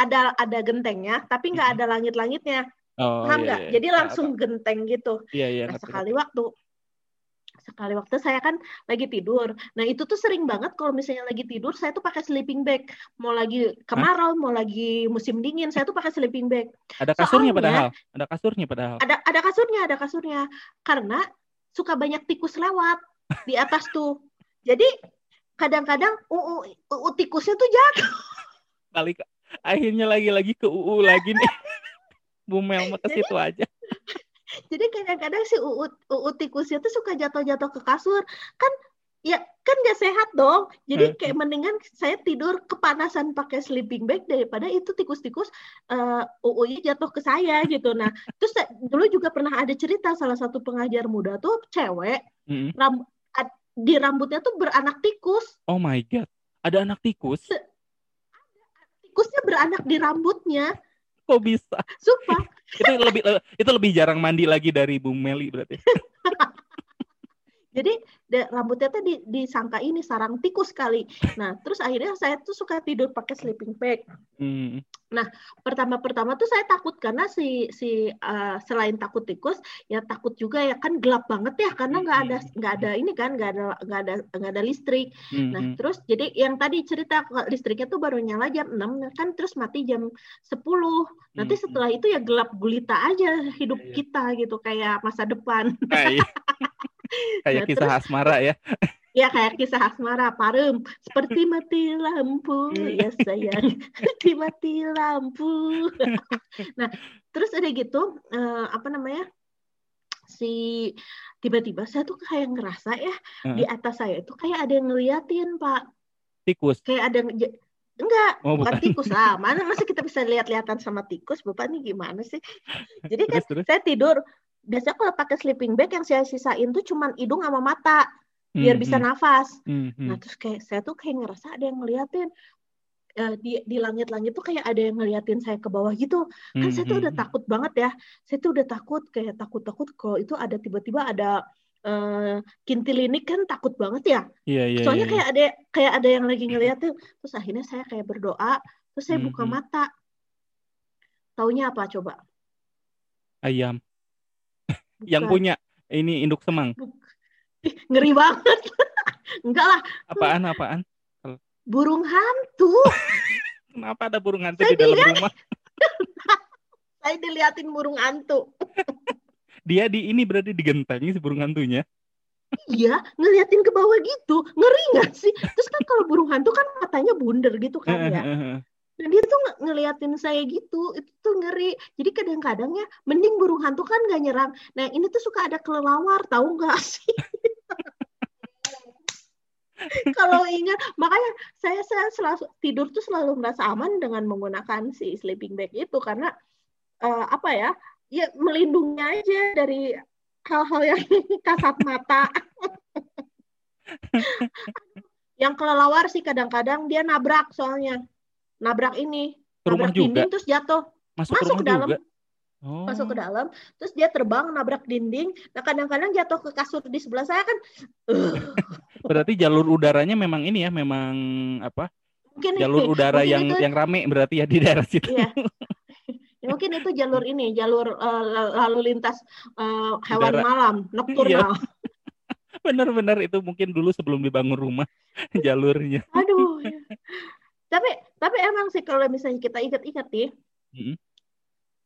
ada ada gentengnya tapi nggak hmm. ada langit-langitnya. Oh, paham iya, nggak? iya. Jadi langsung genteng gitu. Iya, iya, Nah, sekali waktu sekali waktu saya kan lagi tidur. Nah, itu tuh sering banget kalau misalnya lagi tidur saya tuh pakai sleeping bag. Mau lagi kemarau, mau lagi musim dingin, saya tuh pakai sleeping bag. Ada kasurnya Soalnya- padahal. Ada kasurnya padahal. Ada ada kasurnya, ada kasurnya. Karena suka banyak tikus lewat di atas tuh. Jadi kadang-kadang UU, UU tikusnya tuh jatuh. Kali akhirnya lagi-lagi ke UU lagi nih. Bu Mel mah ke situ aja. Jadi kadang-kadang si UU, UU tikusnya tuh suka jatuh-jatuh ke kasur. Kan ya kan nggak sehat dong. Jadi Hmm. kayak mendingan saya tidur kepanasan pakai sleeping bag daripada itu tikus-tikus eh, UU-nya jatuh ke saya gitu. Nah, terus dulu juga pernah ada cerita salah satu pengajar muda tuh cewek Mm-mm. ram- ad- di rambutnya tuh beranak tikus. Oh my god. Ada anak tikus? Tikusnya beranak di rambutnya. Kok bisa? Sumpah. Itu lebih itu lebih jarang mandi lagi dari Bu Meli berarti. Jadi de- rambutnya tuh di- disangka ini sarang tikus kali. Nah, terus akhirnya saya tuh suka tidur pakai sleeping bag. Hmm. Pertama-pertama tuh saya takut karena si si uh, selain takut tikus, ya takut juga ya kan gelap banget ya karena nggak ada nggak ada ini kan nggak ada nggak ada nggak ada listrik. Nah, Hmm. terus jadi yang tadi cerita listriknya tuh baru nyala jam 6 kan terus mati jam 10. Nanti Hmm. setelah itu ya gelap gulita aja hidup Iya. kita gitu kayak masa depan. Kayak kayak Nah, kisah asmara ya. Ya kayak kisah asmara parem seperti mati lampu ya sayang seperti mati lampu. nah terus ada gitu eh, apa namanya si tiba-tiba saya tuh kayak ngerasa ya Heeh. di atas saya itu kayak ada yang ngeliatin pak Tikus. kayak ada yang enggak Oh, bukan bukan. tikus lah mana masa kita bisa lihat-lihatan sama tikus bapak nih gimana sih jadi kan Terus terus. saya tidur biasanya kalau pakai sleeping bag yang saya sisain tuh cuman hidung sama mata biar Hmm, bisa hmm, nafas hmm, hmm. Nah, terus kayak saya tuh kayak ngerasa ada yang ngeliatin Eh, di di langit-langit tuh kayak ada yang ngeliatin saya ke bawah gitu. Kan Hmm, saya tuh hmm, udah hmm. takut banget ya. Saya tuh udah takut kayak takut-takut kalau itu ada tiba-tiba ada eh kintilinik kan takut banget ya. Iya iya. Soalnya iya, kayak ada kayak ada yang lagi ngeliatin. Terus akhirnya saya kayak berdoa, terus saya buka Mhm. mata. Taunya apa coba? ayam. Yang Bukan. punya ini induk semang. Ih, ngeri banget. Enggak lah, Apaan apaan? burung hantu. Kenapa ada burung hantu Saya di dalam dilihat. rumah? Saya diliatin burung hantu. Dia di ini berarti digentangi si burung hantunya. Iya, ngeliatin ke bawah gitu. Ngeri nggak sih? Terus kan kalau burung hantu kan matanya bunder gitu kan ya. Nah, dia tuh nge- ngeliatin saya gitu. Itu tuh ngeri. Jadi kadang-kadang ya, mending burung hantu kan nggak nyerang. Nah, ini tuh suka ada kelelawar, tahu nggak sih? Kalau ingat, makanya saya, saya selalu tidur tuh selalu merasa aman dengan menggunakan si sleeping bag itu karena eh, apa ya? Ya melindungi aja dari hal-hal yang kasat mata. yang kelelawar sih kadang-kadang dia nabrak soalnya. Nabrak ini, Ke rumah nabrak juga. dinding terus jatuh, Masuk, masuk ke dalam. juga. Oh. masuk ke dalam, terus dia terbang nabrak dinding. Nah, kadang-kadang jatuh ke kasur di sebelah saya kan. eh, Berarti jalur udaranya memang ini ya, memang apa? mungkin Jalur udara mungkin yang itu- yang rame berarti ya di daerah situ. Iya. Ya, mungkin itu jalur ini, jalur eh, lalu lintas eh, hewan Udara. malam, nokturnal. Benar-benar itu mungkin dulu sebelum dibangun rumah jalurnya. Aduh. ya. Tapi tapi emang sih kalau misalnya kita ingat-ingat nih, Mm.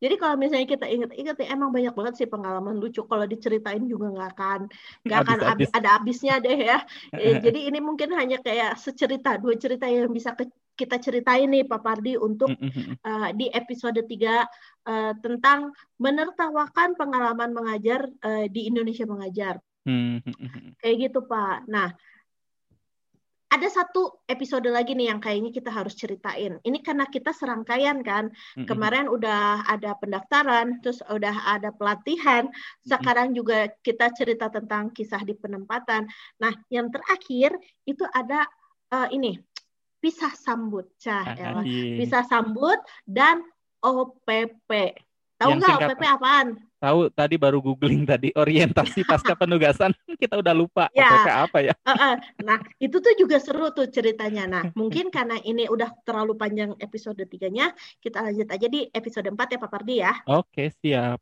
jadi kalau misalnya kita ingat-ingat nih, emang banyak banget sih pengalaman lucu. Kalau diceritain juga nggak akan nggak akan Habis-habis. abi- ada habisnya deh ya. Eh, Jadi ini mungkin hanya kayak secerita, dua cerita yang bisa ke- kita ceritain nih Pak Pardi untuk Mm-mm. uh, di episode 3 uh, tentang menertawakan pengalaman mengajar uh, di Indonesia mengajar. Mm-mm. Kayak gitu, Pak. Nah, ada satu episode lagi nih yang kayaknya kita harus ceritain. Ini karena kita serangkaian kan. Kemarin udah ada pendaftaran, terus udah ada pelatihan. Sekarang juga kita cerita tentang kisah di penempatan. Nah, yang terakhir itu ada uh, ini pisah sambut. Cah, Ah, iya. pisah sambut dan OPP. Tahu nggak OPP apaan? Tahu tadi baru googling tadi orientasi pasca penugasan kita udah lupa Ya. OPK apa ya eh. Nah, itu tuh juga seru tuh ceritanya. Nah, mungkin karena ini udah terlalu panjang episode tiganya, kita lanjut aja di episode 4 ya Pak Pardi ya. oke siap